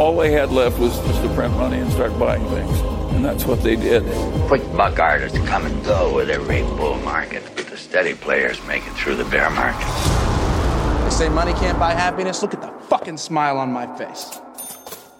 All they had left was just to print money and start buying things. And that's what they did. Quick buck artists come and go with every bull market, but the steady players make it through the bear market. They say money can't buy happiness. Look at the fucking smile on my face.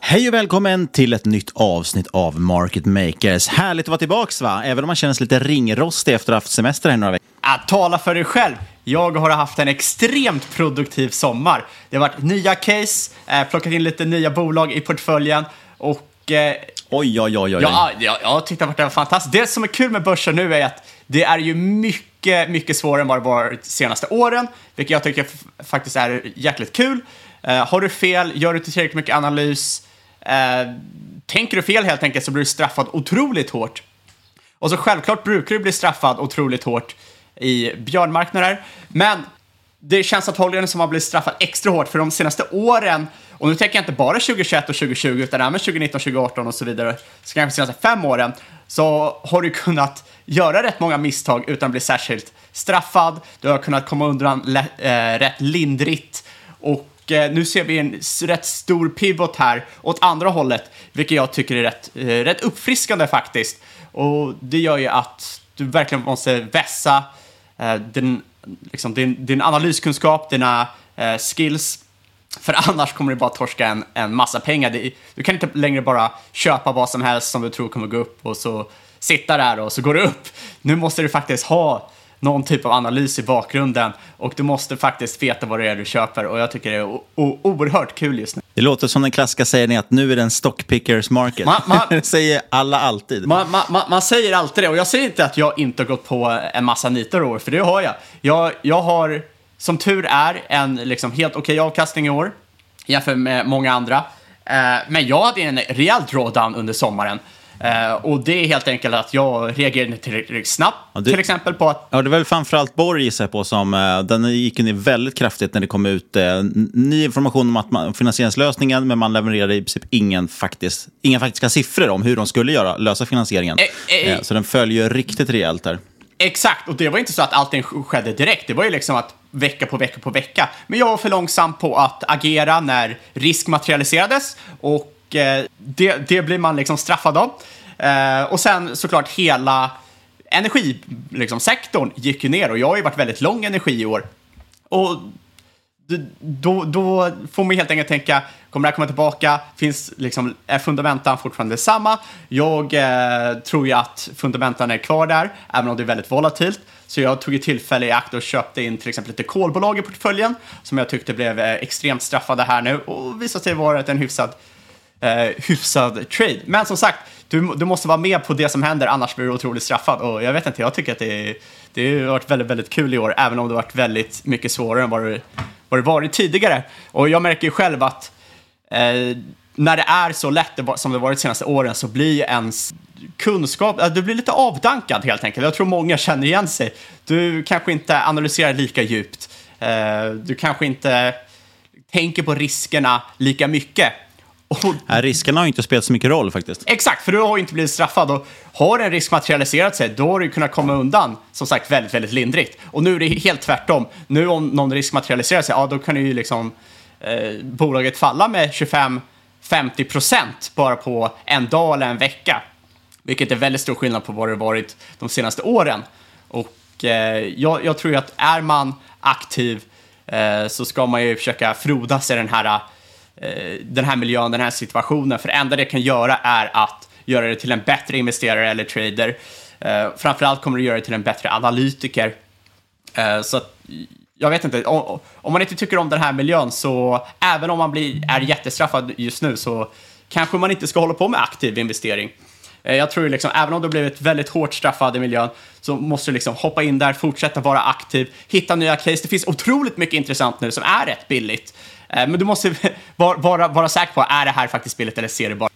Hej och välkommen till ett nytt avsnitt av Market Makers. Härligt att vara tillbaka va? Även om man känns lite ringrostig efter att ha haft semester här några veckor. Att tala för dig själv. Jag har haft en extremt produktiv sommar. Det har varit nya case, eh, plockat in lite nya bolag i portföljen och... Eh, oj, oj, oj, oj. Ja, jag, jag tyckte att det var fantastiskt. Det som är kul med börsen nu är att det är ju mycket, mycket svårare än vad det varit de senaste åren, vilket jag tycker faktiskt är jäkligt kul. Eh, har du fel, gör du inte tillräckligt mycket analys, eh, tänker du fel helt enkelt så blir du straffad otroligt hårt. Och så självklart brukar du bli straffad otroligt hårt i björnmarknader, men det känns att antagligen som har blivit straffad extra hårt för de senaste åren, och nu tänker jag inte bara 2021 och 2020 utan även 2019, 2018 och så vidare, så kanske de senaste fem åren, så har du kunnat göra rätt många misstag utan att bli särskilt straffad. Du har kunnat komma undan äh, rätt lindrigt och äh, nu ser vi en rätt stor pivot här åt andra hållet, vilket jag tycker är rätt, äh, rätt uppfriskande faktiskt. Och det gör ju att du verkligen måste vässa Eh, din, liksom, din, din analyskunskap, dina eh, skills, för annars kommer du bara torska en, en massa pengar. Det, du kan inte längre bara köpa vad som helst som du tror kommer gå upp och så sitta där och så går det upp. Nu måste du faktiskt ha någon typ av analys i bakgrunden och du måste faktiskt veta vad det är du köper och jag tycker det är oerhört kul just nu. Det låter som den klassiska sägningen att nu är det en stockpickers market. Man, man, det säger alla alltid. Man, man, man, säger alltid det och jag säger inte att jag inte har gått på en massa nitar år, för det har jag. Jag, jag har som tur är en liksom helt okej okay avkastning i år jämfört med många andra. Eh, men jag hade en rejäl drawdown under sommaren. Eh, och det är helt enkelt att jag reagerade tillräckligt snabbt, Ja, det- till exempel på att Ja, det är väl framförallt Borg gissar jag på som, eh, den gick ner väldigt kraftigt när det kom ut n- ny information om att man, finansieringslösningen, men man levererade i princip ingen faktisk, inga faktiska siffror om hur de skulle göra, lösa finansieringen. Eh, så den följer riktigt rejält där. Exakt, och det var inte så att allting sk- skedde direkt. Det var ju liksom att vecka på vecka på vecka. Men jag var för långsam på att agera när risk materialiserades och Eh, det, det blir man liksom straffad av. Eh, och sen såklart hela energisektorn liksom, gick ju ner och jag har ju varit väldigt lång energi i år. Och då, då får man helt enkelt tänka, kommer det här komma tillbaka? Finns, liksom, är fundamentan fortfarande samma? Jag eh, tror ju att fundamentan är kvar där, även om det är väldigt volatilt. Så jag tog ett tillfälle i akt och köpte in till exempel lite kolbolag i portföljen, som jag tyckte blev eh, extremt straffade här nu och visade sig vara en hyfsad eh, hyfsad trade. Men som sagt, du, du måste vara med på det som händer, annars blir du otroligt straffad. Och jag vet inte, jag tycker att det, det har varit väldigt, väldigt kul i år, även om det har varit väldigt mycket svårare än vad det, vad det varit tidigare. Och jag märker ju själv att eh, när det är så lätt som det varit de senaste åren så blir ens kunskap, du blir lite avdankad helt enkelt. Jag tror många känner igen sig. Du kanske inte analyserar lika djupt. Eh, du kanske inte tänker på riskerna lika mycket. Och Här, riskerna har inte spelat så mycket roll faktiskt. Exakt, för du har ju inte blivit straffad. Och har en risk materialiserat sig, då har du kunnat komma undan, som sagt, väldigt, väldigt lindrigt. Och nu är det helt tvärtom. Nu om någon risk materialiserar sig, ja då kan ju liksom eh, bolaget falla med 25-50 procent bara på en dag eller en vecka. Vilket är väldigt stor skillnad på vad det varit de senaste åren. Och eh, jag, jag tror ju att är man aktiv eh, så ska man ju försöka frodas i den här Eh, den här miljön, den här situationen. För det enda det kan göra är att göra det till en bättre investerare eller trader. Eh, framförallt kommer det göra det till en bättre analytiker. Eh, så att, jag vet inte, om, om man inte tycker om den här miljön så även om man blir, är jättestraffad just nu så kanske man inte ska hålla på med aktiv investering. Eh, Jag tror liksom, även om du har blivit väldigt hårt straffad i miljön så måste du liksom hoppa in där, fortsätta vara aktiv, hitta nya case. Det finns otroligt mycket intressant nu som är rätt billigt. Eh, men du måste vara, vara, vara säker på, är det här faktiskt spelet eller ser det bara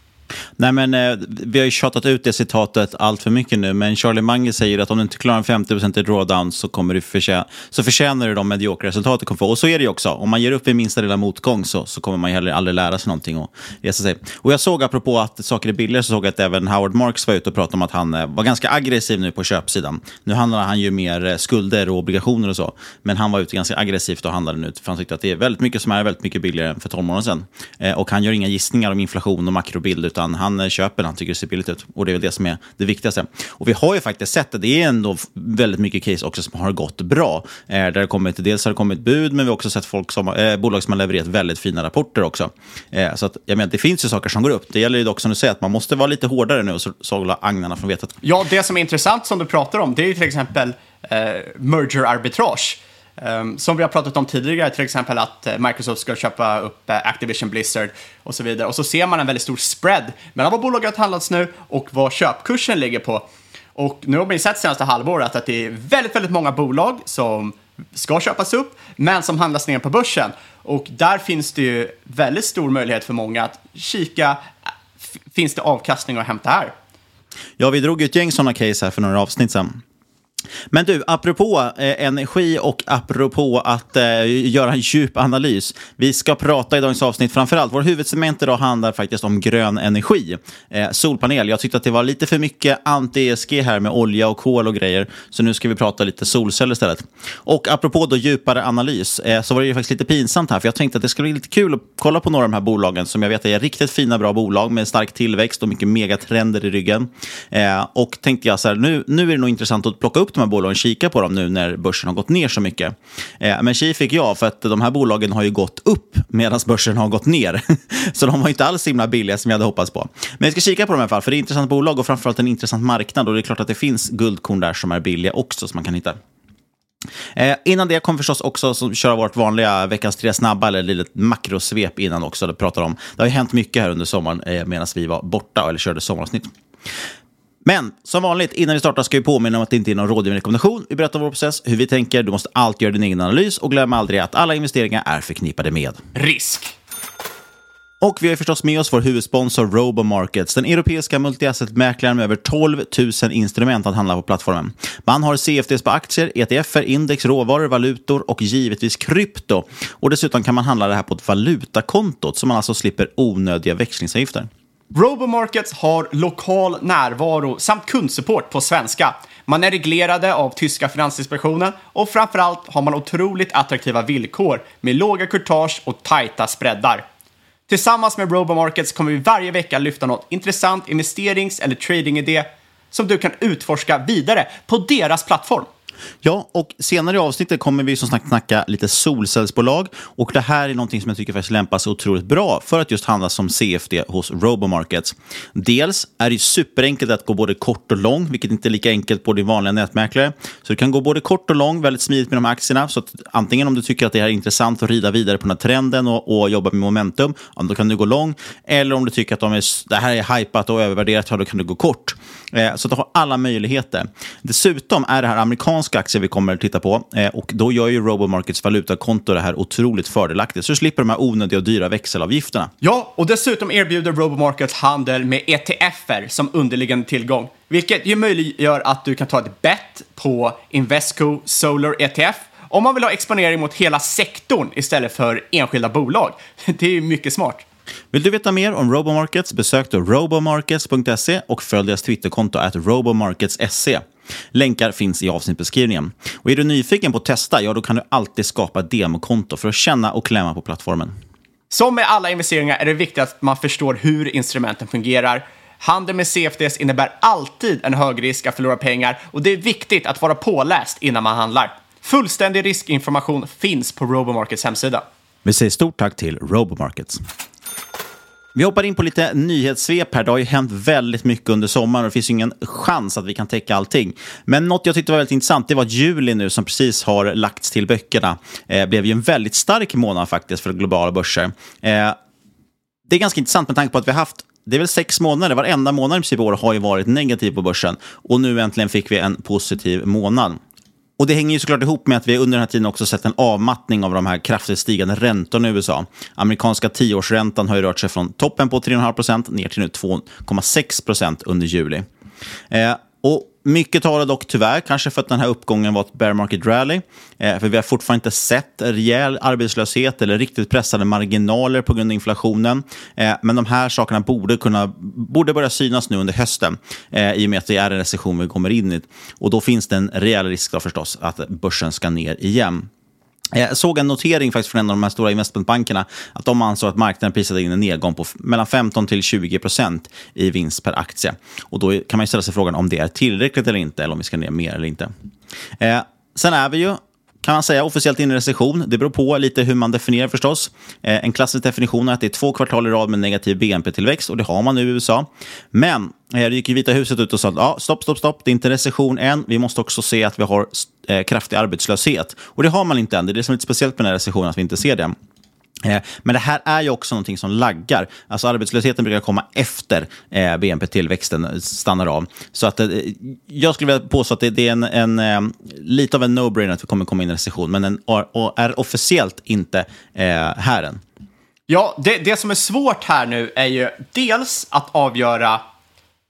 Nej, men eh, vi har ju tjatat ut det citatet allt för mycket nu, men Charlie Munger säger att om du inte klarar en 50% i drawdown så, kommer du förtjäna, så förtjänar du de mediokra resultat du kommer få. Och så är det ju också. Om man ger upp i minsta lilla motgång så, så kommer man heller aldrig lära sig någonting och resa sig. Och jag såg, apropå att saker är billigare, så såg jag att även Howard Marks var ute och pratade om att han eh, var ganska aggressiv nu på köpsidan. Nu handlar han ju mer eh, skulder och obligationer och så, men han var ute ganska aggressivt och handlade nu, för han tyckte att det är väldigt mycket som är väldigt mycket billigare än för 12 månader sedan. Eh, och han gör inga gissningar om inflation och makrobild, utan han köper när han tycker det ser billigt ut. Och det är väl det som är det viktigaste. Och vi har ju faktiskt sett att det är ändå väldigt mycket case också som har gått bra. Eh, där det kommit, dels har det kommit bud, men vi har också sett folk som, eh, bolag som har levererat väldigt fina rapporter också. Eh, så att, jag menar, det finns ju saker som går upp. Det gäller ju dock som du säger, att man måste vara lite hårdare nu och sålla agnarna från vetet. Ja, det som är intressant som du pratar om, det är ju till exempel eh, merger arbitrage. Um, som vi har pratat om tidigare, till exempel att eh, Microsoft ska köpa upp eh, Activision Blizzard och så vidare. Och så ser man en väldigt stor spread mellan vad bolaget handlats nu och vad köpkursen ligger på. Och nu har vi sett senaste halvåret att det är väldigt, väldigt många bolag som ska köpas upp, men som handlas ner på börsen. Och där finns det ju väldigt stor möjlighet för många att kika, eh, finns det avkastning att hämta här? Ja, vi drog ju ett gäng sådana case här för några avsnitt sedan. Men du, apropå eh, energi och apropå att eh, göra en djup analys. Vi ska prata i dagens avsnitt framförallt. Vår huvudsegment idag handlar faktiskt om grön energi. Eh, solpanel. Jag tyckte att det var lite för mycket anti-ESG här med olja och kol och grejer. Så nu ska vi prata lite solceller istället. Och apropå då djupare analys eh, så var det ju faktiskt lite pinsamt här. För jag tänkte att det skulle bli lite kul att kolla på några av de här bolagen som jag vet är riktigt fina, bra bolag med stark tillväxt och mycket megatrender i ryggen. Eh, och tänkte jag så här, nu, nu är det nog intressant att plocka upp de här bolagen och kika på dem nu när börsen har gått ner så mycket. Eh, men tji fick jag, för att de här bolagen har ju gått upp medan börsen har gått ner. så de var inte alls så himla billiga som jag hade hoppats på. Men vi ska kika på dem i alla fall, för det är intressant bolag och framförallt en intressant marknad. Och det är klart att det finns guldkorn där som är billiga också, som man kan hitta. Eh, innan det kommer förstås också så köra vårt vanliga veckans tre snabba, eller litet makrosvep innan också. Det, pratar om. det har ju hänt mycket här under sommaren eh, medan vi var borta eller körde sommaravsnitt. Men som vanligt, innan vi startar ska vi påminna om att det inte är någon rådgivande rekommendation. Vi berättar vår process, hur vi tänker. Du måste alltid göra din egen analys och glöm aldrig att alla investeringar är förknippade med Risk. Och vi har förstås med oss vår huvudsponsor Robomarkets, den europeiska multi-asset-mäklaren med över 12 000 instrument att handla på plattformen. Man har CFDs på aktier, ETFer, index, råvaror, valutor och givetvis krypto. Och dessutom kan man handla det här på ett valutakonto så man alltså slipper onödiga växlingsavgifter. Robomarkets har lokal närvaro samt kundsupport på svenska. Man är reglerade av tyska finansinspektionen och framförallt har man otroligt attraktiva villkor med låga courtage och tajta spreadar. Tillsammans med Robomarkets kommer vi varje vecka lyfta något intressant investerings eller tradingidé som du kan utforska vidare på deras plattform. Ja, och senare i avsnittet kommer vi som sagt snacka lite solcellsbolag. Och det här är någonting som jag tycker faktiskt lämpar sig otroligt bra för att just handla som CFD hos Robomarkets. Dels är det superenkelt att gå både kort och lång, vilket inte är lika enkelt på din vanliga nätmäklare. Så du kan gå både kort och lång väldigt smidigt med de här aktierna. Så att antingen om du tycker att det här är intressant att rida vidare på den här trenden och, och jobba med momentum, ja, då kan du gå lång. Eller om du tycker att de är, det här är hypat och övervärderat, ja, då kan du gå kort. Eh, så du har alla möjligheter. Dessutom är det här amerikanska aktier vi kommer att titta på. Eh, och då gör ju Robomarkets valutakonto det här otroligt fördelaktigt. Så du slipper de här onödiga och dyra växelavgifterna. Ja, och dessutom erbjuder Robomarkets handel med ETFer som underliggande tillgång. Vilket ju möjliggör att du kan ta ett bet på Invesco Solar ETF om man vill ha exponering mot hela sektorn istället för enskilda bolag. Det är ju mycket smart. Vill du veta mer om Robomarkets? Besök då robomarkets.se och följ deras Twitterkonto att robomarkets.se. Länkar finns i avsnittbeskrivningen. Och är du nyfiken på att testa, ja då kan du alltid skapa ett demokonto för att känna och klämma på plattformen. Som med alla investeringar är det viktigt att man förstår hur instrumenten fungerar. Handel med CFDs innebär alltid en hög risk att förlora pengar och det är viktigt att vara påläst innan man handlar. Fullständig riskinformation finns på Robomarkets hemsida. Vi säger stort tack till Robomarkets. Vi hoppar in på lite nyhetssvep här. Det har ju hänt väldigt mycket under sommaren och det finns ingen chans att vi kan täcka allting. Men något jag tyckte var väldigt intressant det var att juli nu som precis har lagts till böckerna eh, blev ju en väldigt stark månad faktiskt för globala börser. Eh, det är ganska intressant med tanke på att vi har haft det är väl sex månader, varenda månad i princip år har ju varit negativ på börsen. Och nu äntligen fick vi en positiv månad. Och det hänger ju såklart ihop med att vi under den här tiden också sett en avmattning av de här kraftigt stigande räntorna i USA. Amerikanska tioårsräntan har ju rört sig från toppen på 3,5% ner till nu 2,6% under juli. Eh, och mycket talar dock tyvärr kanske för att den här uppgången var ett bear market rally. Eh, för vi har fortfarande inte sett rejäl arbetslöshet eller riktigt pressade marginaler på grund av inflationen. Eh, men de här sakerna borde, kunna, borde börja synas nu under hösten eh, i och med att det är en recession vi kommer in i. Och då finns det en rejäl risk då förstås att börsen ska ner igen. Jag såg en notering faktiskt från en av de här stora investmentbankerna att de ansåg att marknaden prisade in en nedgång på mellan 15 till 20 procent i vinst per aktie. Och Då kan man ställa sig frågan om det är tillräckligt eller inte, eller om vi ska ner mer eller inte. Eh, sen är vi ju kan man säga officiellt in i recession. Det beror på lite hur man definierar förstås. Eh, en klassisk definition är att det är två kvartal i rad med negativ BNP-tillväxt och det har man nu i USA. Men eh, det gick ju Vita huset ut och sa att ja, stopp, stopp, stopp, det är inte recession än. Vi måste också se att vi har eh, kraftig arbetslöshet. Och det har man inte än. Det är det som är lite speciellt med den här recessionen, att vi inte ser det. Eh, men det här är ju också någonting som laggar. Alltså arbetslösheten brukar komma efter eh, BNP-tillväxten eh, stannar av. Så att, jag skulle vilja påstå att det, är en, en lite av en no-brainer att vi kommer komma in i recession, men den är officiellt inte här än. Ja, det, det som är svårt här nu är ju dels att avgöra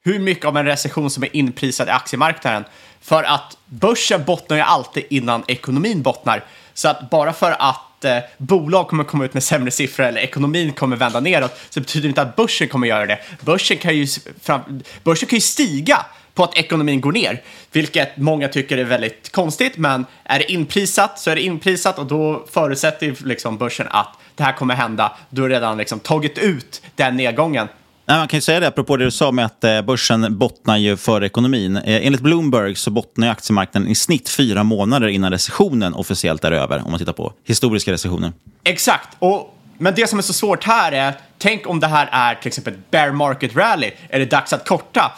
hur mycket av en recession som är inprisad i aktiemarknaden. För att börsen bottnar ju alltid innan ekonomin bottnar. Så att bara för att eh, bolag kommer komma ut med sämre siffror eller ekonomin kommer vända neråt så betyder det inte att börsen kommer göra det. Börsen kan ju, fram, börsen kan ju stiga på att ekonomin går ner, vilket många tycker är väldigt konstigt, men är det inprisat så är det inprisat och då förutsätter liksom börsen att det här kommer hända. Du har redan liksom tagit ut den nedgången Nej, man kan ju säga det apropå det du sa med att eh, börsen bottnar ju för ekonomin. Eh, enligt Bloomberg så bottnar aktiemarknaden i snitt fyra månader innan recessionen officiellt är över, om man tittar på historiska recessioner. Exakt, och, men det som är så svårt här är, tänk om det här är till exempel ett bear market rally, är det dags att korta?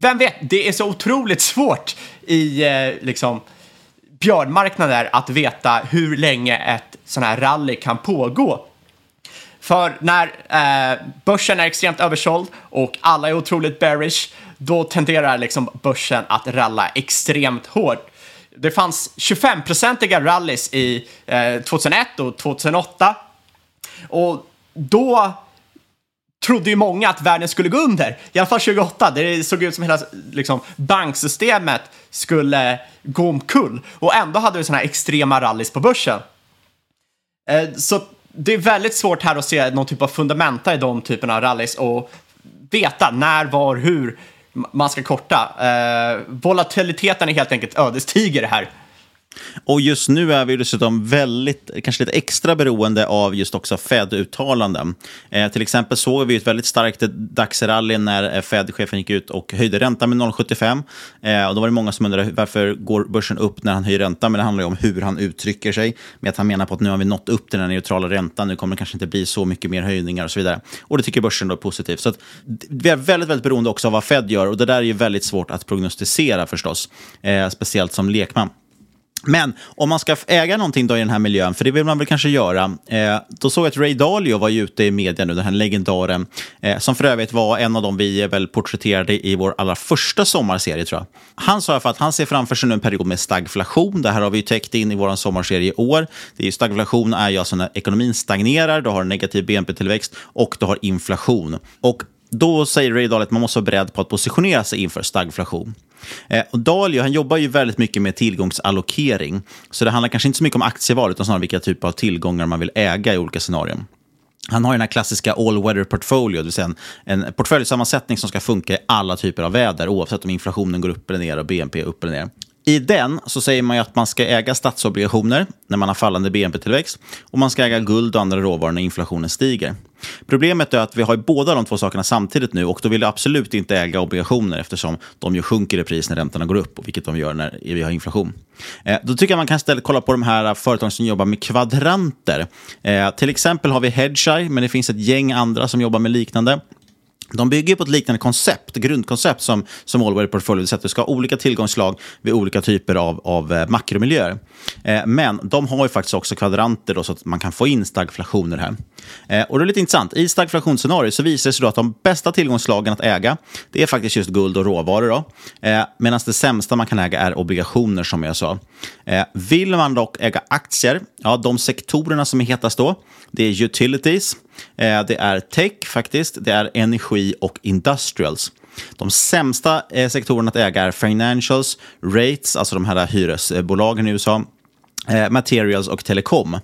Vem vet, det är så otroligt svårt i eh, liksom björnmarknader att veta hur länge ett sån här rally kan pågå. För när eh, börsen är extremt översåld och alla är otroligt bearish, då tenderar liksom börsen att ralla extremt hårt. Det fanns 25-procentiga rallys i eh, 2001 och 2008. Och då trodde ju många att världen skulle gå under. I alla fall 2008. Det såg ut som hela liksom, banksystemet skulle gå omkull. Och ändå hade vi sådana här extrema rallys på börsen. Eh, så det är väldigt svårt här att se någon typ av fundamenta i de typerna av rallys och veta när, var, hur man ska korta. Eh, volatiliteten är helt enkelt ödesdiger här. Och just nu är vi dessutom väldigt, kanske lite extra beroende av just också Fed-uttalanden. Eh, till exempel såg vi ett väldigt starkt dagsrally när eh, Fed-chefen gick ut och höjde räntan med 0,75. Eh, och då var det många som undrade varför går börsen upp när han höjer räntan? Men det handlar ju om hur han uttrycker sig. Med att han menar på att nu har vi nått upp till den neutrala räntan, nu kommer det kanske inte bli så mycket mer höjningar och så vidare. Och det tycker börsen då är positivt. Så att vi är väldigt, väldigt beroende också av vad Fed gör och det där är ju väldigt svårt att prognostisera förstås. Eh, speciellt som lekman. Men om man ska äga någonting då i den här miljön, för det vill man väl kanske göra, eh, då såg jag att Ray Dalio var ute i media nu, den här legendaren, eh, som för övrigt var en av de vi väl porträtterade i vår allra första sommarserie, tror jag. Han sa för att han ser framför sig nu en period med stagflation. Det här har vi ju täckt in i vår sommarserie i år. Det är ju, stagflation är ju alltså när ekonomin stagnerar, du har negativ BNP-tillväxt och du har inflation. Och då säger Ray Dalio att man måste vara beredd på att positionera sig inför stagflation. Eh, och Dalio han jobbar ju väldigt mycket med tillgångsallokering. Så det handlar kanske inte så mycket om aktieval, utan snarare vilka typer av tillgångar man vill äga i olika scenarion. Han har den här klassiska all-weather portfolio, det vill säga en, en portföljsammansättning som ska funka i alla typer av väder, oavsett om inflationen går upp eller ner och BNP upp eller ner. I den så säger man att man ska äga statsobligationer när man har fallande BNP-tillväxt och man ska äga guld och andra råvaror när inflationen stiger. Problemet är att vi har båda de två sakerna samtidigt nu och då vill du absolut inte äga obligationer eftersom de ju sjunker i pris när räntorna går upp, vilket de gör när vi har inflation. Eh, då tycker jag man kan istället kolla på de här företagen som jobbar med kvadranter. Eh, till exempel har vi Hedgeye, men det finns ett gäng andra som jobbar med liknande. De bygger på ett liknande koncept, grundkoncept som, som Allware Portfolio, det att du ska ha olika tillgångslag vid olika typer av, av eh, makromiljöer. Eh, men de har ju faktiskt också kvadranter då, så att man kan få in stagflationer här. Eh, och det är lite intressant, i stagflationsscenariot så visar det sig då att de bästa tillgångslagen att äga, det är faktiskt just guld och råvaror. Då. Eh, Medan det sämsta man kan äga är obligationer som jag sa. Eh, vill man dock äga aktier, ja de sektorerna som är hetast då, det är utilities, eh, det är tech faktiskt, det är energi och industrials. De sämsta eh, sektorerna att äga är financials, rates, alltså de här hyresbolagen i USA, eh, materials och telekom.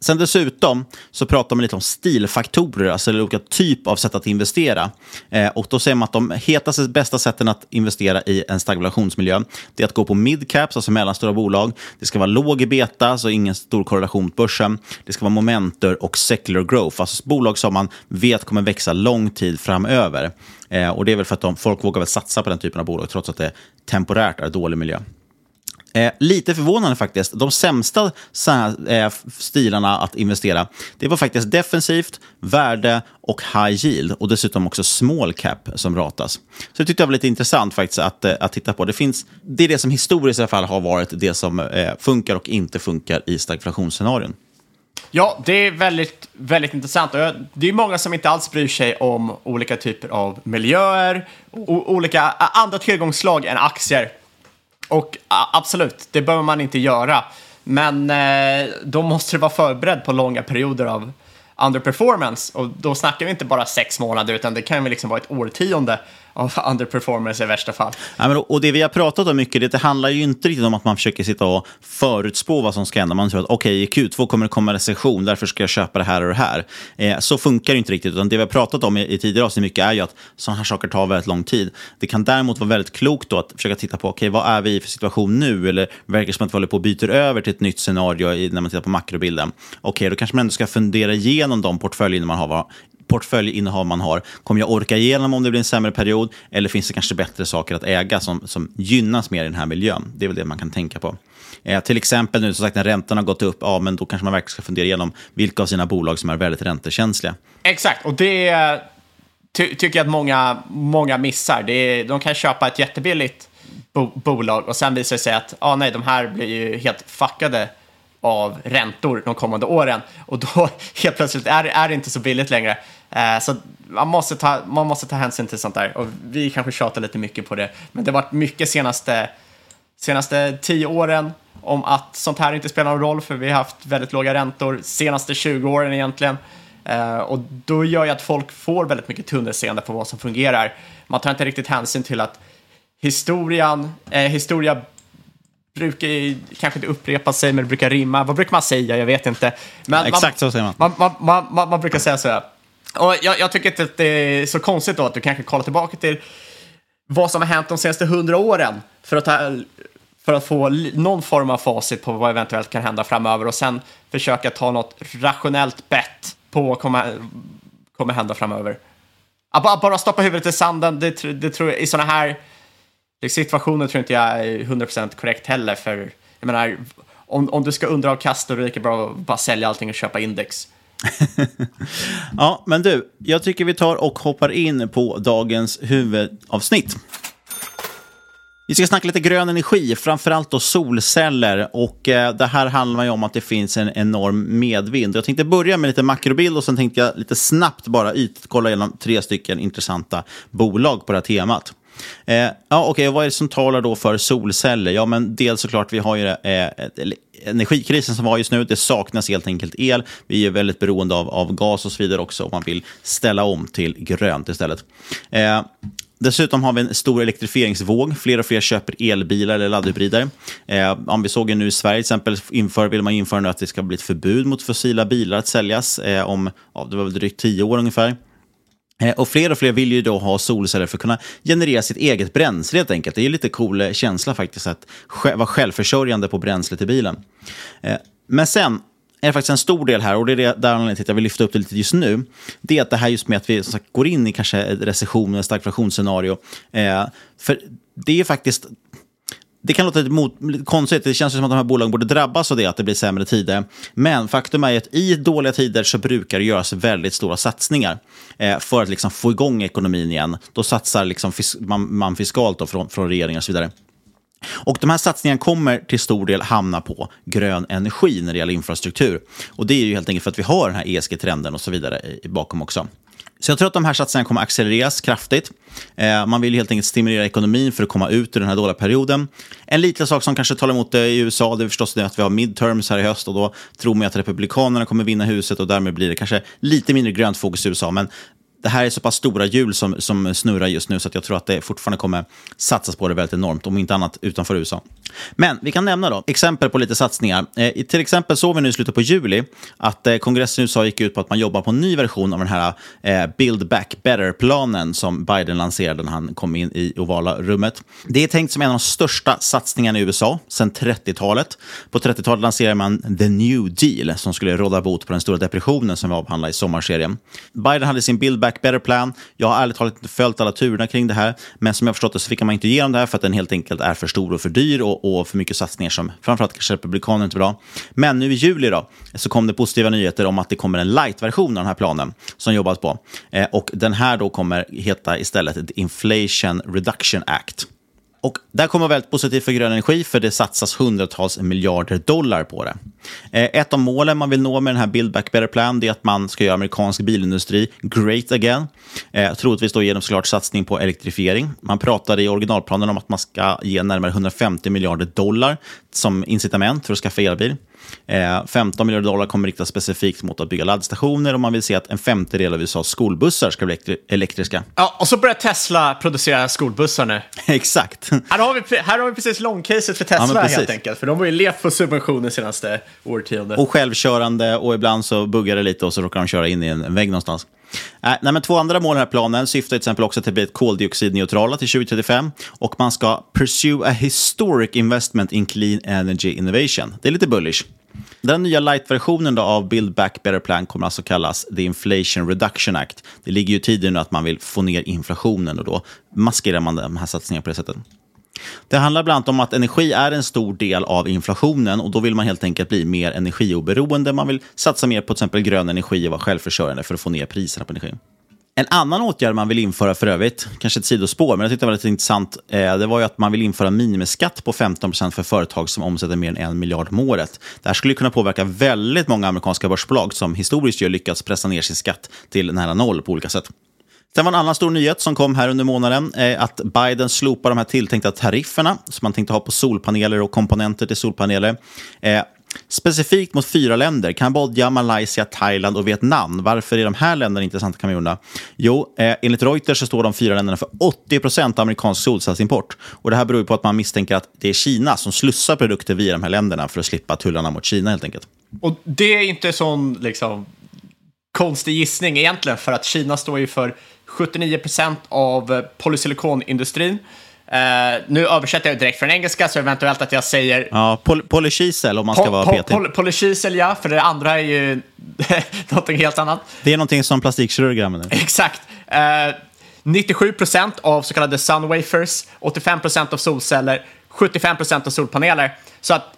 Sen dessutom så pratar man lite om stilfaktorer, alltså olika typ av sätt att investera. Eh, och då säger man att de hetaste, bästa sätten att investera i en stagflationsmiljö, det är att gå på midcaps, alltså mellanstora bolag. Det ska vara låg i beta, så ingen stor korrelation mot börsen. Det ska vara momenter och secular growth, alltså bolag som man vet kommer växa lång tid framöver. Eh, och det är väl för att de, folk vågar väl satsa på den typen av bolag, trots att det temporärt är dålig miljö. Eh, lite förvånande faktiskt. De sämsta eh, stilarna att investera, det var faktiskt defensivt, värde och high yield. Och dessutom också small cap som ratas. Så det tyckte jag var lite intressant faktiskt att, eh, att titta på. Det, finns, det är det som historiskt i alla fall har varit det som eh, funkar och inte funkar i stagflationsscenarion. Ja, det är väldigt, väldigt intressant. Det är många som inte alls bryr sig om olika typer av miljöer, olika andra tillgångsslag än aktier. Och absolut, det behöver man inte göra. Men eh, då måste du vara förberedd på långa perioder av underperformance. Och då snackar vi inte bara sex månader, utan det kan ju liksom vara ett årtionde av underperformers i värsta fall. Ja, men, och det vi har pratat om mycket, det, det handlar ju inte riktigt om att man försöker sitta och förutspå vad som ska hända. Man tror att okej, okay, i Q2 kommer det komma recession, därför ska jag köpa det här och det här. Eh, så funkar det inte riktigt, utan det vi har pratat om i, i tidigare avsnitt mycket är ju att sådana här saker tar väldigt lång tid. Det kan däremot vara väldigt klokt då att försöka titta på, okej, okay, vad är vi i för situation nu? Eller verkar det som att vi håller på och byter över till ett nytt scenario i, när man tittar på makrobilden? Okej, okay, då kanske man ändå ska fundera igenom de portföljer man har portföljinnehav man har. Kommer jag orka igenom om det blir en sämre period? Eller finns det kanske bättre saker att äga som, som gynnas mer i den här miljön? Det är väl det man kan tänka på. Eh, till exempel nu, som sagt, när räntorna har gått upp, ja, men då kanske man verkligen ska fundera igenom vilka av sina bolag som är väldigt räntekänsliga. Exakt, och det ty tycker jag att många, många missar. Det är, de kan köpa ett jättebilligt bo bolag och sen visar det sig att ah, nej, de här blir ju helt fuckade av räntor de kommande åren. Och då helt plötsligt är, är det inte så billigt längre. Eh, så man måste, ta, man måste ta hänsyn till sånt där. Och vi kanske tjatar lite mycket på det. Men det har varit mycket senaste, senaste tio åren om att sånt här inte spelar någon roll för vi har haft väldigt låga räntor. Senaste 20 åren egentligen. Eh, och då gör ju att folk får väldigt mycket tunnelseende på vad som fungerar. Man tar inte riktigt hänsyn till att historien, eh, historia brukar ju kanske inte upprepa sig, men det brukar rimma. Vad brukar man säga? Jag vet inte. Men Exakt så säger man. Man, man, man, man, man brukar säga så här. Och jag, jag tycker inte att det är så konstigt då att du kanske kollar tillbaka till vad som har hänt de senaste hundra åren för att, ha, för att få någon form av facit på vad eventuellt kan hända framöver och sen försöka ta något rationellt bett på vad kommer, kommer hända framöver. Att bara, stoppa huvudet i sanden, det, det tror jag, i sådana här Situationen tror inte jag är 100% korrekt heller. För jag menar, om, om du ska underavkasta då är det lika bra att bara sälja allting och köpa index. Ja, men du, jag tycker vi tar och hoppar in på dagens huvudavsnitt. Vi ska snacka lite grön energi, framförallt då solceller. Och eh, det här handlar ju om att det finns en enorm medvind. Jag tänkte börja med lite makrobild och sen tänkte jag lite snabbt bara ytkolla igenom tre stycken intressanta bolag på det här temat. Eh, ja, okej, vad är det som talar då för solceller? Ja, men dels såklart, vi har ju eh, energikrisen som var just nu. Det saknas helt enkelt el. Vi är väldigt beroende av, av gas och så vidare också om man vill ställa om till grönt istället. Eh, Dessutom har vi en stor elektrifieringsvåg. Fler och fler köper elbilar eller laddhybrider. Eh, om vi såg ju nu i Sverige till exempel, inför, vill man införa nu att det ska bli ett förbud mot fossila bilar att säljas eh, om ja, det var drygt tio år ungefär. Eh, och fler och fler vill ju då ha solceller för att kunna generera sitt eget bränsle helt enkelt. Det är ju lite cool eh, känsla faktiskt att vara självförsörjande på bränsle till bilen. Eh, men sen är det faktiskt en stor del här, och det är det där anledningen till att jag vill lyfta upp det lite just nu. Det är att det här just med att vi som sagt, går in i kanske ett recession, eller stagflationsscenario. För det är ju faktiskt det kan låta lite, mot, lite konstigt, det känns som att de här bolagen borde drabbas av det, att det blir sämre tider. Men faktum är att i dåliga tider så brukar det göras väldigt stora satsningar eh, för att liksom få igång ekonomin igen. Då satsar liksom fis man, man fiskalt då från, från regeringen och så vidare. Och de här satsningarna kommer till stor del hamna på grön energi när det gäller infrastruktur. Och det är ju helt enkelt för att vi har den här ESG-trenden och så vidare bakom också. Så jag tror att de här satsningarna kommer accelereras kraftigt. Eh, man vill helt enkelt stimulera ekonomin för att komma ut ur den här dåliga perioden. En liten sak som kanske talar emot det i USA det är förstås det att vi har midterms här i höst och då tror man ju att republikanerna kommer vinna huset och därmed blir det kanske lite mindre grönt fokus i USA. Men det här är så pass stora hjul som, som snurrar just nu så att jag tror att det fortfarande kommer satsas på det väldigt enormt, om inte annat utanför USA. Men vi kan nämna då exempel på lite satsningar. Eh, till exempel såg vi nu i slutet på juli att eh, kongressen i USA gick ut på att man jobbar på en ny version av den här eh, Build Back Better-planen som Biden lanserade när han kom in i ovala rummet. Det är tänkt som en av de största satsningarna i USA sedan 30-talet. På 30-talet lanserade man The New Deal som skulle råda bot på den stora depressionen som vi avhandlade i sommarserien. Biden hade sin Build Back Better-plan. Jag har ärligt talat inte följt alla turerna kring det här, men som jag förstått det så fick man inte igenom det här för att den helt enkelt är för stor och för dyr och, och för mycket satsningar som framförallt kanske republikaner inte vill ha. Men nu i juli då, så kom det positiva nyheter om att det kommer en light-version av den här planen som jobbas på. Eh, och den här då kommer heta istället Inflation Reduction Act. Och det kommer vara väldigt positivt för grön energi för det satsas hundratals miljarder dollar på det. Eh, ett av målen man vill nå med den här Build Back Better Plan är att man ska göra amerikansk bilindustri great again. Eh, troligtvis då genom såklart satsning på elektrifiering. Man pratade i originalplanen om att man ska ge närmare 150 miljarder dollar som incitament för att skaffa elbil. Eh, 15 miljarder dollar kommer riktas specifikt mot att bygga laddstationer och man vill se att en femtedel av USAs skolbussar ska bli elektri- elektriska. Ja, och så börjar Tesla producera skolbussar nu. Exakt. Här har vi, här har vi precis långcaset för Tesla Ja, helt enkelt. För de har ju levt på subventioner senaste årtiondet. Och självkörande och ibland så buggar det lite och så råkar de köra in i en en vägg någonstans. Äh, nej, men två andra mål i den här planen syftar till exempel också till att bli ett koldioxidneutrala till 2035 och man ska pursue a historic investment in clean energy innovation. Det är lite bullish. Den nya light-versionen av Build Back Better Plan kommer alltså kallas The Inflation Reduction Act. Det ligger ju i tiden nu att man vill få ner inflationen och då maskerar man de här satsningarna på det sättet. Det handlar bland annat om att energi är en stor del av inflationen och då vill man helt enkelt bli mer energioberoende. Man vill satsa mer på till exempel grön energi och vara självförsörjande för att få ner priserna på energi. En annan åtgärd man vill införa för övrigt, kanske ett sidospår, men jag tyckte det var lite intressant, eh, det var ju att man vill införa minimiskatt på 15% för företag som omsätter mer än en miljard om året. Det här skulle kunna påverka väldigt många amerikanska börsbolag som historiskt ju lyckats pressa ner sin skatt till nära noll på olika sätt. Sen var en annan stor nyhet som kom här under månaden, eh, att Biden slopar de här tilltänkta tarifferna som man tänkte ha på solpaneler och komponenter till solpaneler. Eh, Specifikt mot fyra länder, Kambodja, Malaysia, Thailand och Vietnam. Varför är de här länderna intressanta kan man undra. Jo, eh, enligt Reuters så står de fyra länderna för 80 procent av amerikansk solcellsimport. Och det här beror på att man misstänker att det är Kina som slussar produkter via de här länderna för att slippa tullarna mot Kina helt enkelt. Och det är inte sån liksom, konstig gissning egentligen, för att Kina står ju för 79 procent av eh, polysilikonindustrin. Uh, nu översätter jag direkt från engelska, så eventuellt att jag säger... Ja, poly polykisel om man ska po vara petig. Poly polykisel, ja, för det andra är ju någonting helt annat. Det är någonting som plastikkirurger använder. Exakt. Uh, 97 procent av så kallade sunwafers, 85 procent av solceller, 75 procent av solpaneler. Så att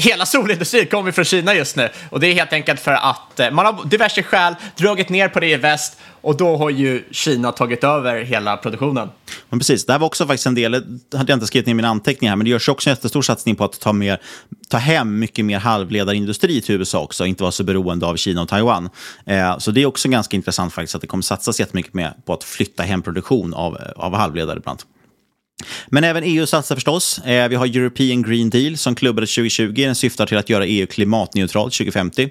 hela solindustrin kommer från Kina just nu. Och det är helt enkelt för att eh, man har diverse skäl dragit ner på det i väst och då har ju Kina tagit över hela produktionen. Men precis, det här var också faktiskt en del, det hade jag inte skrivit ner i mina anteckningar, men det görs också en jättestor satsning på att ta, mer, ta hem mycket mer halvledarindustri till USA också, inte vara så beroende av Kina och Taiwan. Eh, så det är också ganska intressant faktiskt att det kommer satsas jättemycket mer på att flytta hem produktion av, av halvledare bland annat. Men även EU satsar förstås. Eh, vi har European Green Deal som klubbades 2020. Den syftar till att göra EU klimatneutralt 2050.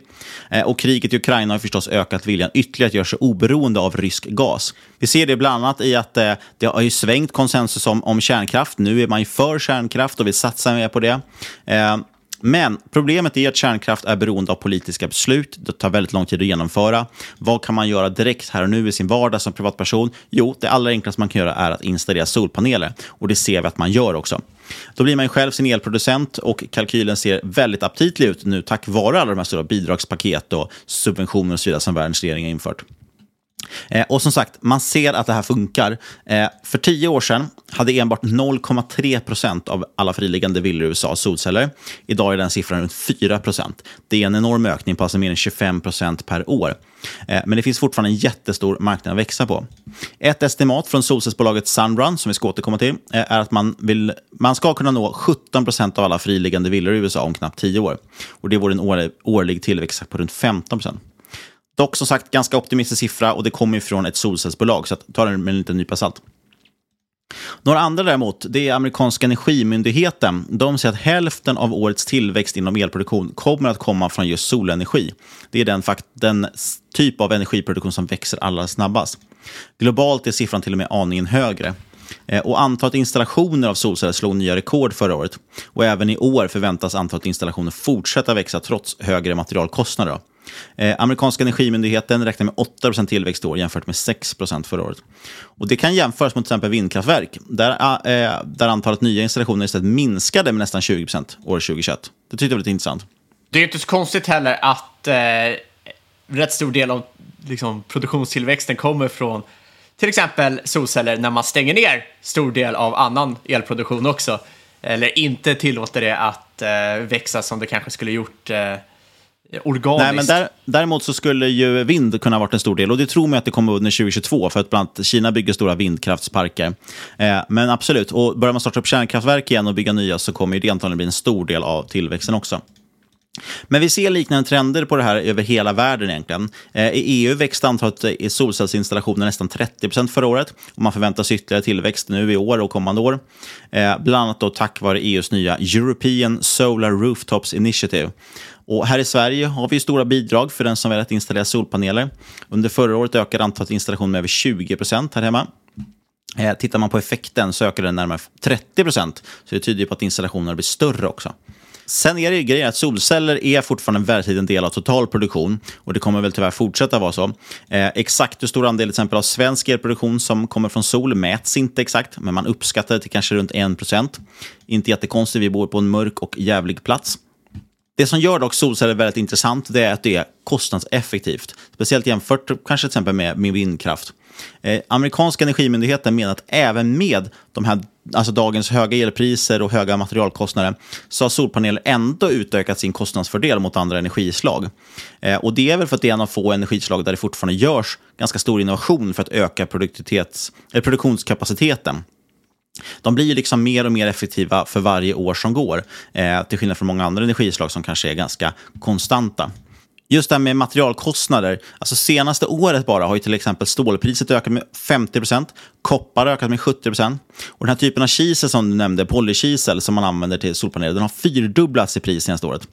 Eh, och kriget i Ukraina har förstås ökat viljan ytterligare att göra sig oberoende av rysk gas. Vi ser det bland annat i att eh, det har ju svängt konsensus om, om kärnkraft. Nu är man ju för kärnkraft och vill satsa mer på det. Men problemet är att kärnkraft är beroende av politiska beslut. Det tar väldigt lång tid att genomföra. Vad kan man göra direkt här och nu i sin vardag som privatperson? Jo, det allra enklaste man kan göra är att installera solpaneler. Och det ser vi att man gör också. Då blir man själv sin elproducent och kalkylen ser väldigt aptitlig ut nu tack vare alla de här stora bidragspaket och subventioner och så vidare som världens regering har infört. Eh, och som sagt, man ser att det här funkar. Eh, för tio år sedan hade enbart 0,3 procent av alla friliggande villor i USA solceller. Idag är den siffran runt 4 procent. Det är en enorm ökning på alltså mer än 25 procent per år. Eh, men det finns fortfarande en jättestor marknad att växa på. Ett estimat från solcellsbolaget Sunrun, som vi ska återkomma till, eh, är att man, vill, man ska kunna nå 17 procent av alla friliggande villor i USA om knappt tio år. Och Det vore en årlig, årlig tillväxt på runt 15 procent. Dock som sagt ganska optimistisk siffra och det kommer ju från ett solcellsbolag, så ta den med en liten nypa salt. Några andra däremot, det är amerikanska energimyndigheten. De säger att hälften av årets tillväxt inom elproduktion kommer att komma från just solenergi. Det är den, den typ av energiproduktion som växer allra snabbast. Globalt är siffran till och med aningen högre. Eh, och antalet installationer av solceller slog nya rekord förra året. Och även i år förväntas antalet installationer fortsätta växa trots högre materialkostnader. Eh, amerikanska energimyndigheten räknar med 8 tillväxt i år jämfört med 6% förra året. Och det kan jämföras mot till exempel vindkraftverk, där, ah, eh, där antalet nya installationer istället minskade med nästan 20% år 2021. Det tyckte jag var lite intressant. Det är inte så konstigt heller att eh, rätt stor del av liksom, produktionstillväxten kommer från till exempel solceller när man stänger ner stor del av annan elproduktion också. Eller inte tillåter det att eh, växa som det kanske skulle gjort eh, Eh, organiskt. Nej, men där, däremot så skulle ju vind kunna ha varit en stor del och det tror man att det kommer under 2022 för att bland annat Kina bygger stora vindkraftsparker. Eh, men absolut, och börjar man starta upp kärnkraftverk igen och bygga nya så kommer det antagligen bli en stor del av tillväxten också. Men vi ser liknande trender på det här över hela världen egentligen. Eh, I EU växte antalet eh, solcellsinstallationer nästan 30% förra året och man förväntar sig ytterligare tillväxt nu i år och kommande år. Bland annat då tack vare EUs nya European Solar Rooftops Initiative. Och här i Sverige har vi stora bidrag för den som väljer att installera solpaneler. Under förra året ökade antalet installationer med över 20 här hemma. Eh, tittar man på effekten så ökade den närmare 30 procent. så det tyder på att installationerna blir större också. Sen är det ju grejen att solceller är fortfarande en väldigt liten del av total produktion och det kommer väl tyvärr fortsätta vara så. Eh, exakt hur stor andel till exempel av svensk elproduktion som kommer från sol mäts inte exakt, men man uppskattar det till kanske runt 1 procent. Inte jättekonstigt, vi bor på en mörk och jävlig plats. Det som gör dock solceller väldigt intressant det är att det är kostnadseffektivt. Speciellt jämfört kanske till exempel med, med vindkraft. Eh, amerikanska energimyndigheten menar att även med de här, alltså dagens höga elpriser och höga materialkostnader så har solpaneler ändå utökat sin kostnadsfördel mot andra energislag. Eh, och det är väl för att det är en av få energislag där det fortfarande görs ganska stor innovation för att öka produktivitets, eller produktionskapaciteten. De blir liksom mer och mer effektiva för varje år som går, eh, till skillnad från många andra energislag som kanske är ganska konstanta. Just det här med materialkostnader. Alltså senaste året bara har ju till exempel stålpriset ökat med 50 procent. koppar ökat med 70 procent. och den här typen av kisel som du nämnde, polykisel som man använder till solpaneler, den har fyrdubblats i pris senaste året.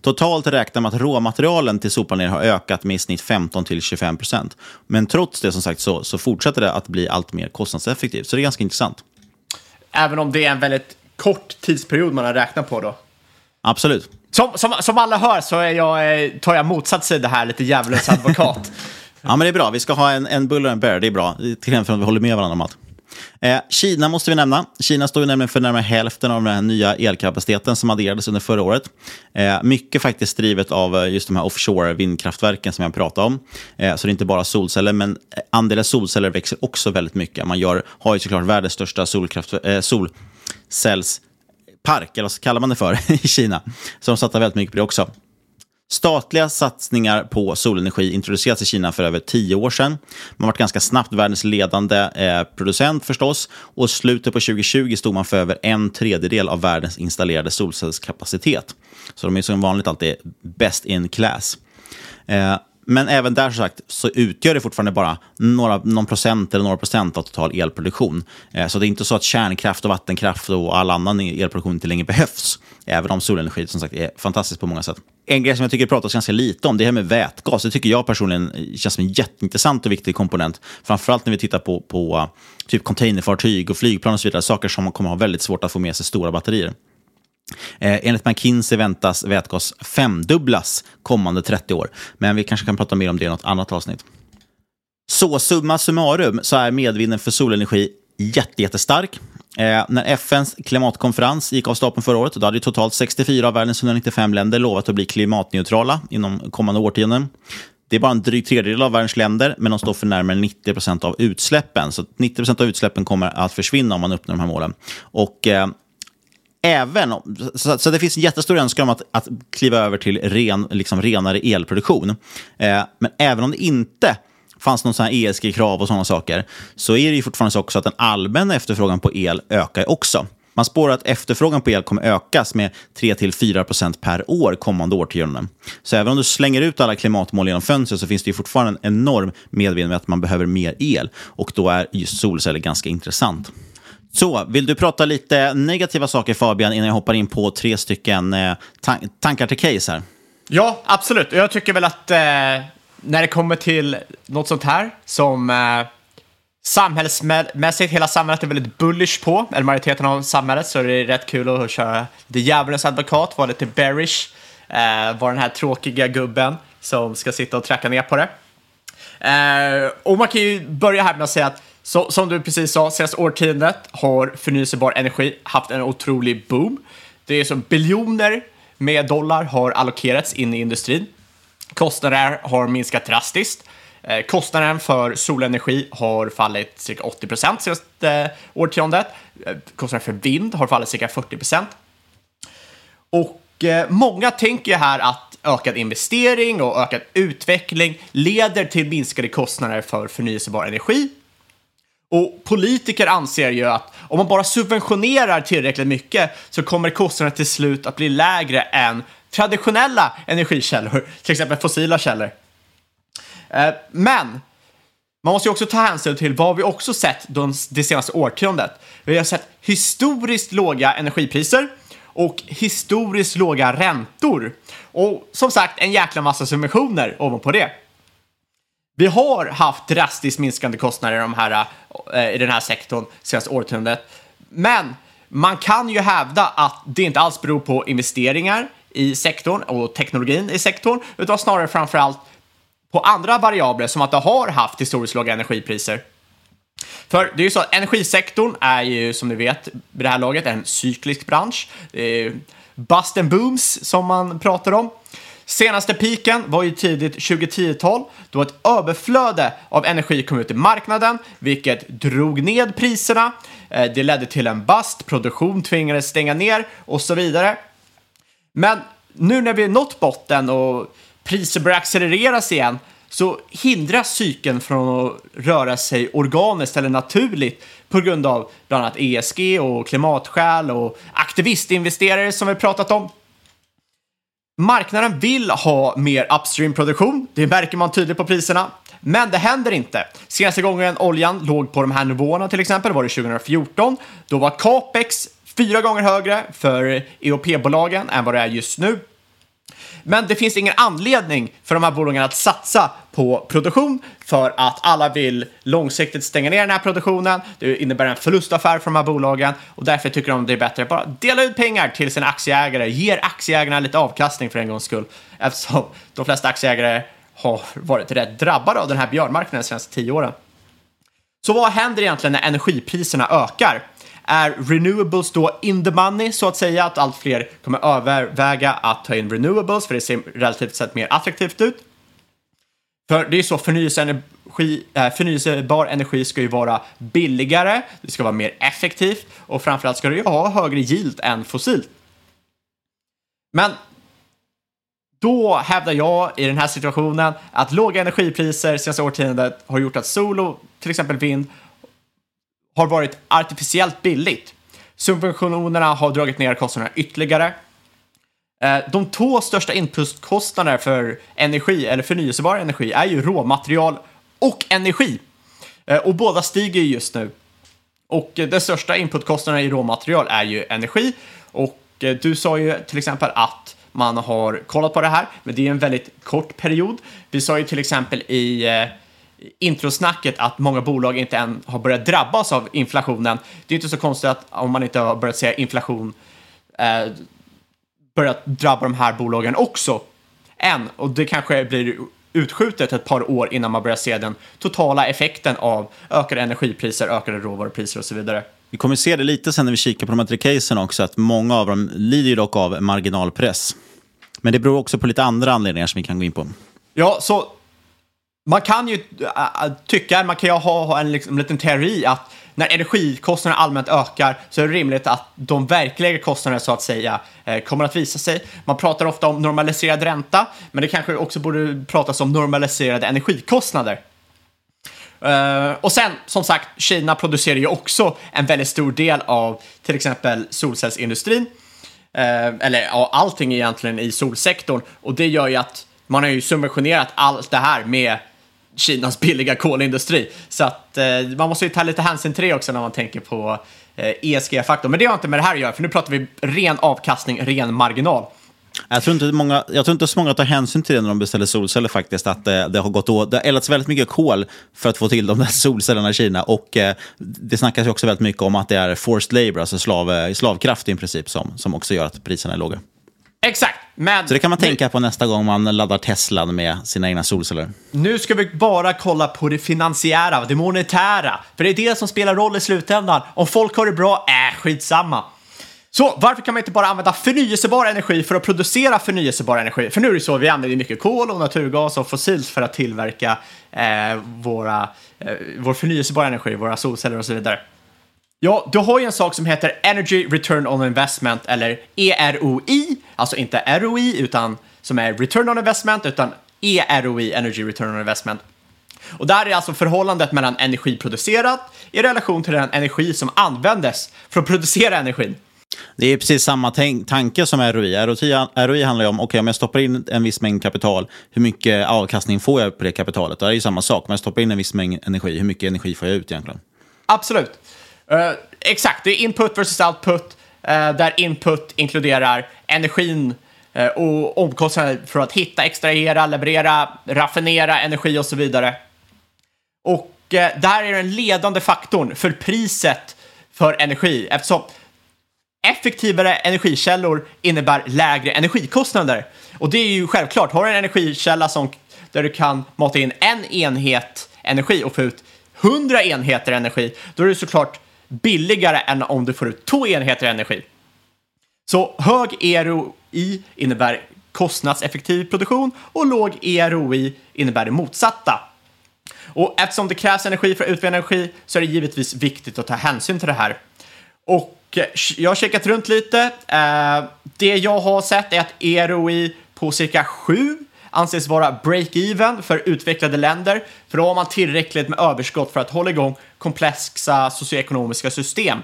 Totalt räknar man att råmaterialen till solpaneler har ökat med i snitt 15-25 procent. Men trots det som sagt så, så fortsätter det att bli allt mer kostnadseffektivt. Så det är ganska intressant. Även om det är en väldigt kort tidsperiod man har räknat på då. Absolut. Som, som, som alla hör så är jag, eh, tar jag motsatt sida här, lite djävulens advokat. ja, men det är bra. Vi ska ha en, en bull och en bear. Det är bra. Till skillnad från att vi håller med varandra om allt. Eh, Kina måste vi nämna. Kina står ju nämligen för närmare hälften av den här nya elkapaciteten som adderades under förra året. Eh, mycket faktiskt drivet av eh, just de här offshore vindkraftverken som jag pratade om. Eh, så det är inte bara solceller, men eh, andelen solceller växer också väldigt mycket. Man gör, har ju såklart världens största solkraft, eh, solcellspark, eller vad kallar man det för, i Kina. Så de satsar väldigt mycket på det också. Statliga satsningar på solenergi introducerades i Kina för över tio år sedan. Man var ganska snabbt världens ledande eh, producent förstås och slutet på 2020 stod man för över en tredjedel av världens installerade solcellskapacitet. Så de är som vanligt alltid best in class. Eh, men även där så sagt så utgör det fortfarande bara några, någon procent eller några procent av total elproduktion. Eh, så det är inte så att kärnkraft och vattenkraft och all annan elproduktion inte längre behövs. Även om solenergi som sagt är fantastiskt på många sätt. En grej som jag tycker det pratas ganska lite om det här med vätgas. Det tycker jag personligen känns som en jätteintressant och viktig komponent. Framförallt när vi tittar på, på typ containerfartyg och flygplan och så vidare. Saker som man kommer ha väldigt svårt att få med sig stora batterier. Eh, enligt McKinsey väntas vätgas femdubblas kommande 30 år. Men vi kanske kan prata mer om det i något annat avsnitt. Så summa summarum så är medvinden för solenergi jätte, jättestark. Eh, när FNs klimatkonferens gick av stapeln förra året, då hade totalt 64 av världens 195 länder lovat att bli klimatneutrala inom kommande årtionden. Det är bara en dryg tredjedel av världens länder, men de står för närmare 90 procent av utsläppen. Så 90 procent av utsläppen kommer att försvinna om man uppnår de här målen. Och eh, även så, så det finns en jättestor önskan om att, att kliva över till ren, liksom renare elproduktion. Eh, men även om det inte fanns någon sån ESG-krav och sådana saker, så är det ju fortfarande så också att den allmänna efterfrågan på el ökar också. Man spår att efterfrågan på el kommer ökas med 3-4% per år kommande årtionden. Så även om du slänger ut alla klimatmål genom fönstret så finns det ju fortfarande en enorm medvetenhet att man behöver mer el. Och då är just solceller ganska intressant. Så, vill du prata lite negativa saker Fabian innan jag hoppar in på tre stycken eh, tan tankar till case här? Ja, absolut. Jag tycker väl att eh, när det kommer till något sånt här som eh, samhällsmässigt, hela samhället är väldigt bullish på, eller majoriteten av samhället, så är det rätt kul att köra lite Djävulens advokat, vara lite bearish, eh, vara den här tråkiga gubben som ska sitta och tracka ner på det. Eh, och man kan ju börja här med att säga att så, som du precis sa, senaste årtiondet har förnyelsebar energi haft en otrolig boom. Det är som biljoner med dollar har allokerats in i industrin. Kostnader har minskat drastiskt. Eh, kostnaden för solenergi har fallit cirka 80 procent senaste årtiondet. Eh, kostnaden för vind har fallit cirka 40 procent. Och eh, många tänker ju här att ökad investering och ökad utveckling leder till minskade kostnader för förnyelsebar energi och politiker anser ju att om man bara subventionerar tillräckligt mycket så kommer kostnaderna till slut att bli lägre än traditionella energikällor, till exempel fossila källor. Eh, men man måste ju också ta hänsyn till vad vi också sett det senaste årtiondet. Vi har sett historiskt låga energipriser och historiskt låga räntor. Och som sagt, en jäkla massa subventioner ovanpå det. Vi har haft drastiskt minskande kostnader i, de här, eh, i den här sektorn senaste årtiondet. Men man kan ju hävda att det inte alls beror på investeringar i sektorn och teknologin i sektorn, utan snarare framför allt på andra variabler som att det har haft historiskt låga energipriser. För det är ju så att energisektorn är ju som ni vet vid det här laget en cyklisk bransch. Det är bust and booms som man pratar om. Senaste piken var ju tidigt 2010-tal då ett överflöde av energi kom ut i marknaden, vilket drog ned priserna. Eh, det ledde till en bast, produktion tvingades stänga ner och så vidare. Men nu när vi nått botten och priser börjar accelereras igen så hindras cykeln från att röra sig organiskt eller naturligt på grund av bland annat ESG och klimatskäl och aktivistinvesterare som vi pratat om. Marknaden vill ha mer upstream-produktion. Det märker man tydligt på priserna. Men det händer inte. Senaste gången oljan låg på de här nivåerna till exempel var det 2014. Då var capex fyra gånger högre för EOP-bolagen än vad det är just nu. Men det finns ingen anledning för de här bolagen att satsa på produktion för att alla vill långsiktigt stänga ner den här produktionen. Det innebär en förlustaffär för de här bolagen och därför tycker de det är bättre att bara dela ut pengar till sina aktieägare, ger aktieägarna lite avkastning för en gångs skull eftersom de flesta aktieägare har varit rätt drabbade av den här björnmarknaden de senaste tio åren. Så vad händer egentligen när energipriserna ökar? Är renewables då in the money så att säga? Att allt fler kommer överväga att ta in renewables för det ser relativt sett mer attraktivt ut? För det är ju så förnyelseenergi, eh, förnyelsebar energi ska ju vara billigare, det ska vara mer effektivt och framförallt ska det ju ha högre yield än fossilt. Men då hävdar jag i den här situationen att låga energipriser senaste årtiondet har gjort att sol och till exempel vind har varit artificiellt billigt. Subventionerna har dragit ner kostnaderna ytterligare. Eh, de två största inputkostnaderna för energi, eller förnyelsebar energi, är ju råmaterial och energi. Eh, och båda stiger just nu. Och eh, den största inputkostnaden i råmaterial är ju energi. Och du sa ju till exempel att man har kollat på det här, men det är en väldigt kort period. Vi sa ju till exempel i eh, introsnacket att många bolag inte än har börjat drabbas av inflationen. Det är inte så konstigt att om man inte har börjat se inflation eh, börjat drabba de här bolagen också än. Och det kanske blir utskjutet ett par år innan man börjar se den totala effekten av ökade energipriser, ökade råvarupriser och så vidare. Vi kommer se det lite sen när vi kikar på de här tre casen också, att många av dem lider dock av marginalpress. Men det beror också på lite andra anledningar som vi kan gå in på. Ja, så man kan ju äh, äh, tycka, man kan ju ha, en liksom, liten teori att när energikostnaderna allmänt ökar så är det rimligt att de verkliga kostnaderna så att säga eh, kommer att visa sig. Man pratar ofta om normaliserad ränta, men det kanske också borde pratas om normaliserade energikostnader. Eh, och sen, som sagt, Kina producerar ju också en väldigt stor del av till exempel solcellsindustrin. Eh, eller ja, allting egentligen i solsektorn. Och det gör ju att man har ju subventionerat allt det här med Kinas billiga kolindustri. Så att eh, man måste ju ta lite hänsyn till det också när man tänker på eh, ESG-faktorn. Men det har inte med det här att göra, för nu pratar vi ren avkastning, ren marginal. Jag tror, inte många, jag tror inte så många tar hänsyn till det när de beställer solceller faktiskt. Att det, det har gått åt, det har eldats väldigt mycket kol för att få till de där solcellerna i Kina. Och eh, det snackas ju också väldigt mycket om att det är forced labor, alltså slav, eh, slavkraft i princip, som, som också gör att priserna är låga. Exakt, men... Så det kan man tänka på nästa gång man laddar Teslan med sina egna solceller. Nu ska vi bara kolla på det finansiära, det monetära. För det är det som spelar roll i slutändan. Om folk har det bra, äh, skitsamma. Så varför kan man inte bara använda förnyelsebar energi för att producera förnyelsebar energi? För nu är det så, vi använder mycket kol och naturgas och fossilt för att tillverka eh, våra, eh, vår förnyelsebara energi, våra solceller och så vidare. Ja, du har ju en sak som heter Energy Return on Investment, eller EROI, alltså inte ROI, utan som är Return on Investment, utan EROI, Energy Return on Investment. Och där är alltså förhållandet mellan energi producerat i relation till den energi som användes för att producera energin. Det är precis samma tanke som ROI. ROI. ROI handlar ju om, okej om jag stoppar in en viss mängd kapital, hur mycket avkastning får jag på det kapitalet? Det är ju samma sak, om jag stoppar in en viss mängd energi, hur mycket energi får jag ut egentligen? Absolut. Uh, exakt, det är input versus output, uh, där input inkluderar energin uh, och omkostnader för att hitta, extrahera, leverera, raffinera energi och så vidare. Och där är den ledande faktorn för priset för energi eftersom effektivare energikällor innebär lägre energikostnader. Och det är ju självklart, har du en energikälla som, där du kan mata in en enhet energi och få ut 100 enheter energi, då är det såklart billigare än om du får ut två enheter energi. Så hög EROI innebär kostnadseffektiv produktion och låg EROI innebär det motsatta. Och eftersom det krävs energi för att utvinna energi så är det givetvis viktigt att ta hänsyn till det här. Och eh, jag har kikat runt lite. Eh, det jag har sett är att EROI på cirka 7 anses vara break-even för utvecklade länder, för då har man tillräckligt med överskott för att hålla igång komplexa socioekonomiska system.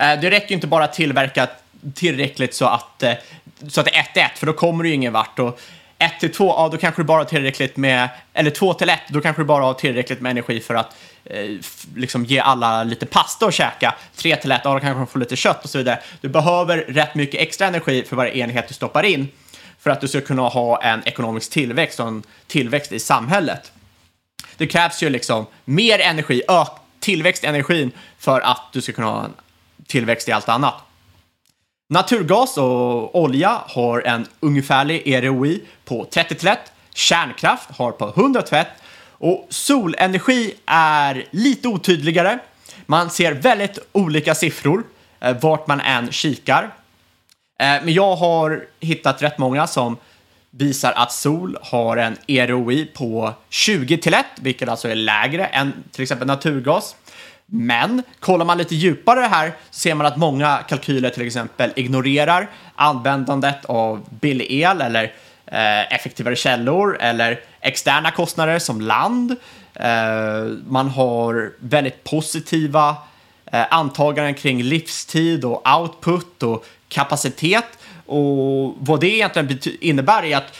Eh, det räcker ju inte bara att tillverka tillräckligt så att, eh, så att det är 1-1, för då kommer du ju ingen vart. Och 1 till 2, ja då kanske du bara har tillräckligt med, eller 2 till 1, då kanske du bara har tillräckligt med energi för att eh, liksom ge alla lite pasta att käka. 3 till 1, ja då kanske de får lite kött och så vidare. Du behöver rätt mycket extra energi för varje enhet du stoppar in för att du ska kunna ha en ekonomisk tillväxt och en tillväxt i samhället. Det krävs ju liksom mer energi, ök, tillväxt i energin för att du ska kunna ha en tillväxt i allt annat. Naturgas och olja har en ungefärlig ROI på 30 till 1. Kärnkraft har på 100 till 1. Och solenergi är lite otydligare. Man ser väldigt olika siffror eh, vart man än kikar. Eh, men jag har hittat rätt många som visar att sol har en EROI på 20 till 1, vilket alltså är lägre än till exempel naturgas. Men kollar man lite djupare här så ser man att många kalkyler till exempel ignorerar användandet av billig el eller eh, effektivare källor eller externa kostnader som land. Eh, man har väldigt positiva eh, antaganden kring livstid och output och kapacitet. Och vad det egentligen innebär är att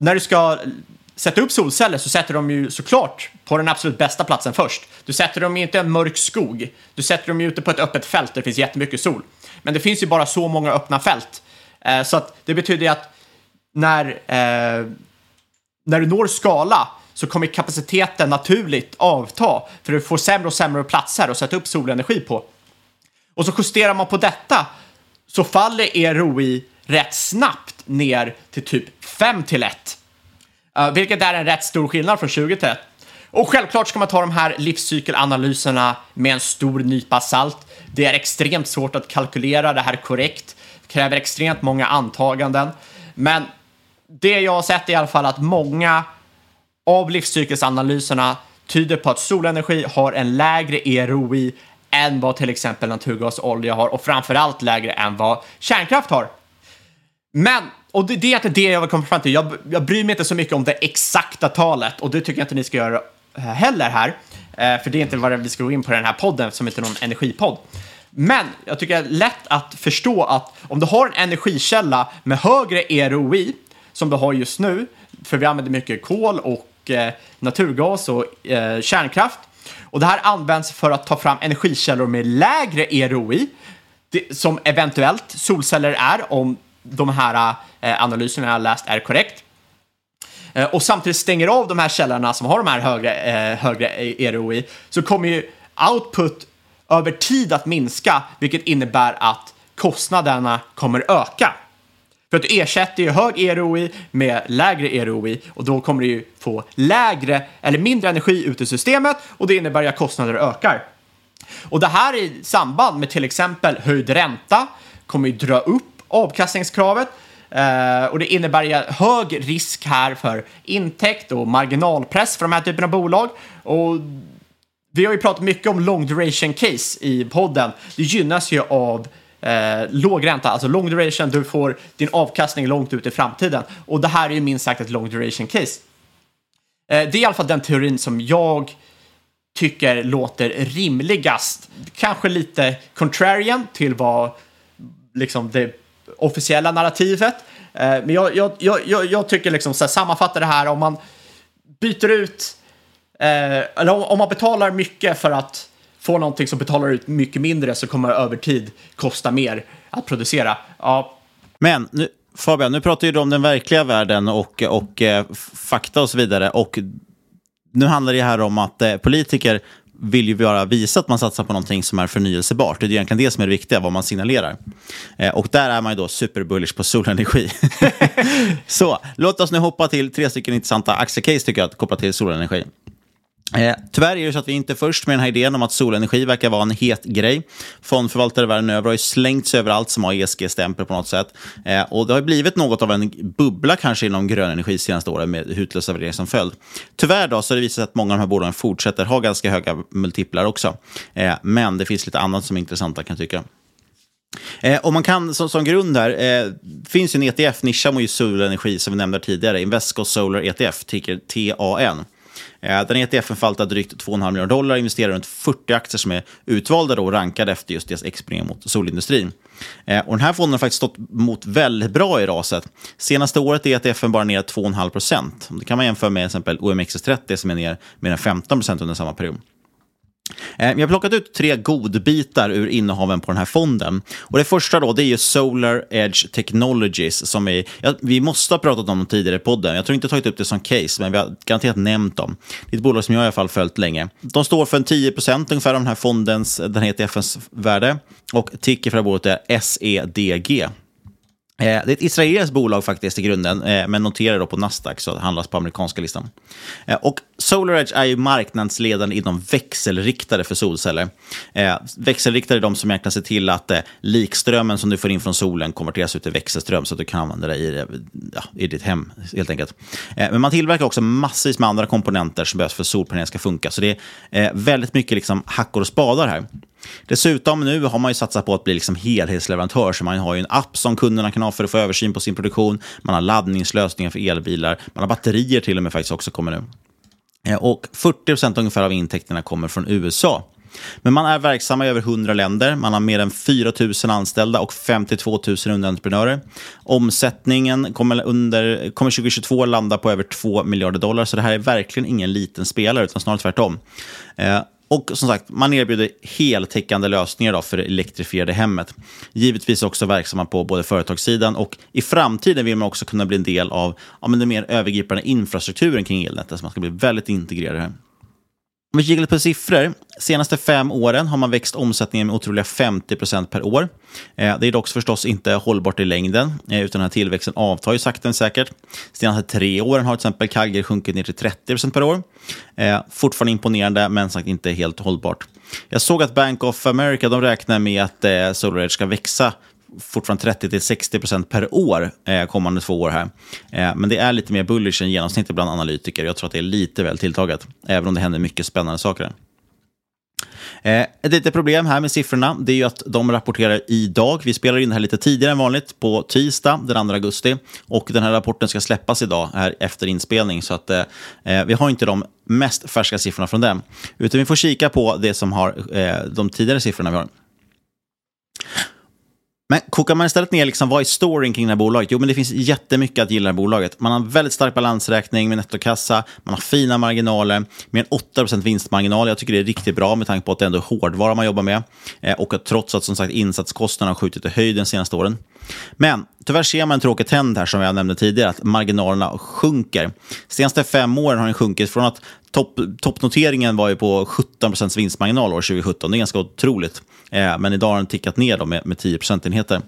när du ska sätta upp solceller så sätter de ju såklart på den absolut bästa platsen först. Du sätter dem inte i en mörk skog. Du sätter dem ju ute på ett öppet fält där det finns jättemycket sol. Men det finns ju bara så många öppna fält. Eh, så att det betyder att när, eh, när du når skala så kommer kapaciteten naturligt avta för du får sämre och sämre platser att sätta upp solenergi på. Och så justerar man på detta så faller er ROI rätt snabbt ner till typ 5 till 1. Uh, eh, vilket är en rätt stor skillnad från 20 till 1. Och självklart ska man ta de här livscykelanalyserna med en stor nypa salt. Det är extremt svårt att kalkylera det här korrekt. Det kräver extremt många antaganden. Men det jag har sett är i alla fall att många av livscykelsanalyserna tyder på att solenergi har en lägre EROI än vad till exempel naturgas och olja har och framförallt lägre än vad kärnkraft har. Men, och det, det är inte det jag vill komma fram till. Jag, jag bryr mig inte så mycket om det exakta talet och det tycker jag inte ni ska göra eh, heller här. Eh, för det är inte vad vi ska gå in på i den här podden som inte är någon energipodd. Men jag tycker det är lätt att förstå att om du har en energikälla med högre EROI som du har just nu, för vi använder mycket kol och eh, naturgas och eh, kärnkraft, och det här används för att ta fram energikällor med lägre EROI, det, som eventuellt solceller är om de här eh, analyserna jag läst är korrekt. Eh, och samtidigt stänger av de här källorna som har de här högre, eh, högre EROI så kommer ju output över tid att minska, vilket innebär att kostnaderna kommer öka. För att du ersätter ju hög EROI med lägre EROI och då kommer du ju få lägre eller mindre energi ut i systemet och det innebär att kostnader ökar. Och det här i samband med till exempel höjd ränta kommer ju dra upp avkastningskravet Uh, och det innebär ju hög risk här för intäkt och marginalpress för de här typerna av bolag. Och vi har ju pratat mycket om long duration case i podden. Det gynnas ju av eh, låg ränta, alltså long duration, du får din avkastning långt ut i framtiden. Och det här är ju minst sagt ett long duration case. Eh, det är i alla fall den teorin som jag tycker låter rimligast. Kanske lite contrarian till vad liksom det officiella narrativet. Eh, men jag, jag, jag, jag tycker liksom så här, sammanfatta det här om man byter ut, eh, eller om man betalar mycket för att Får någonting som betalar ut mycket mindre så kommer det över tid kosta mer att producera. Ja. Men nu, Fabian, nu pratar ju om den verkliga världen och, och eh, fakta och så vidare. Och nu handlar det här om att eh, politiker vill ju bara visa att man satsar på någonting som är förnyelsebart. Det är egentligen det som är det viktiga, vad man signalerar. Eh, och där är man ju då superbullish på solenergi. så, låt oss nu hoppa till tre stycken intressanta aktiecase tycker jag, kopplat till solenergi. Eh, tyvärr är det så att vi inte är först med den här idén om att solenergi verkar vara en het grej. Fondförvaltare världen över har ju slängts över allt som har ESG-stämpel på något sätt. Eh, och det har blivit något av en bubbla kanske inom grön energi senaste åren med hutlösa värderingar som följd. Tyvärr då så har det visat sig att många av de här bolagen fortsätter ha ganska höga multiplar också. Eh, men det finns lite annat som är intressant kan jag tycka. Eh, och man kan som, som grund här, eh, finns ju en ETF, nischar mot solenergi som vi nämnde tidigare, Invesco Solar ETF, ticker TAN. Eh, den ETFen förvaltar drygt 2,5 miljarder dollar, och investerar runt 40 aktier som är utvalda och rankade efter just deras exponering mot solindustrin. Eh, och den här fonden har faktiskt stått mot väldigt bra i raset. Senaste året är ETFen bara ner 2,5 procent. Det kan man jämföra med exempel OMXS30 som är ner mer än 15 procent under samma period. Eh, jag har plockat ut tre godbitar ur innehaven på den här fonden. Och Det första då, det är ju Solar Edge Technologies. Som är, ja, vi måste ha pratat om dem tidigare i podden. Jag tror inte jag tagit upp det som case, men vi har garanterat nämnt dem. Det är ett bolag som jag i alla fall följt länge. De står för en 10% ungefär av den här fondens, den heter FNs värde. Och ticker för det här bolaget är SEDG. Eh, det är ett israeliskt bolag faktiskt i grunden, eh, men noterar då på Nasdaq, så det handlas på amerikanska listan. Och SolarEdge är ju marknadsledande inom växelriktare för solceller. Eh, Växelriktare är de som egentligen ser till att eh, likströmmen som du får in från solen konverteras ut till växelström så att du kan använda det i, ja, i ditt hem, helt enkelt. Eh, Men man tillverkar också massvis med andra komponenter som behövs för att solpanelen ska funka. Så det är eh, väldigt mycket liksom hackor och spadar här. Dessutom nu har man ju satsat på att bli liksom helhetsleverantör, så man har ju en app som kunderna kan ha för att få översyn på sin produktion. Man har laddningslösningar för elbilar, man har batterier till och med faktiskt också kommer nu. Eh, och 40% ungefär av intäkterna kommer från USA. Men man är verksamma i över 100 länder. Man har mer än 4 000 anställda och 52 000 underentreprenörer. Omsättningen kommer, under, kommer 2022 landa på över 2 miljarder dollar, så det här är verkligen ingen liten spelare, utan snarare tvärtom. Eh, och som sagt, man erbjuder heltäckande lösningar då för det elektrifierade hemmet. Givetvis också verksamma på både företagssidan och i framtiden vill man också kunna bli en del av ja, men den mer övergripande infrastrukturen kring elnätet, så man ska bli väldigt integrerad. Om vi kikar lite på siffror. senaste fem åren har man växt omsättningen med otroliga 50 procent per år. Eh, det är dock förstås inte hållbart i längden, eh, utan den här tillväxten avtar ju sakta men säkert. senaste tre åren har till exempel Calgary sjunkit ner till 30 procent per år. Eh, fortfarande imponerande, men sagt inte helt hållbart. Jag såg att Bank of America de räknar med att SolarEdge ska växa fortfarande 30-60% per år eh, kommande två år här. Eh, men det är lite mer bullish än genomsnittet bland analytiker. Jag tror att det är lite väl tilltaget, även om det händer mycket spännande saker. Eh, ett litet problem här med siffrorna det är ju att de rapporterar idag. Vi spelar in det här lite tidigare än vanligt, på tisdag den 2 augusti. Och den här rapporten ska släppas idag, här efter inspelning. Så att, eh, eh, vi har inte de mest färska siffrorna från dem. Utan vi får kika på det som har eh, de tidigare siffrorna vi har. Men kokar man istället ner liksom, vad är storyn kring det här bolaget? Jo, men det finns jättemycket att gilla i bolaget. Man har en väldigt stark balansräkning med nettokassa, man har fina marginaler, med en 8% vinstmarginal. Jag tycker det är riktigt bra med tanke på att det ändå är hårdvara man jobbar med. Eh, och att trots att som sagt, insatskostnaderna har skjutit i höjden de senaste åren. Men tyvärr ser man en tråkig trend här som jag nämnde tidigare, att marginalerna sjunker. Senaste fem åren har den sjunkit från att topp, toppnoteringen var ju på 17% vinstmarginal år 2017. Det är ganska otroligt. Eh, men idag har den tickat ner med, med 10 procentenheter.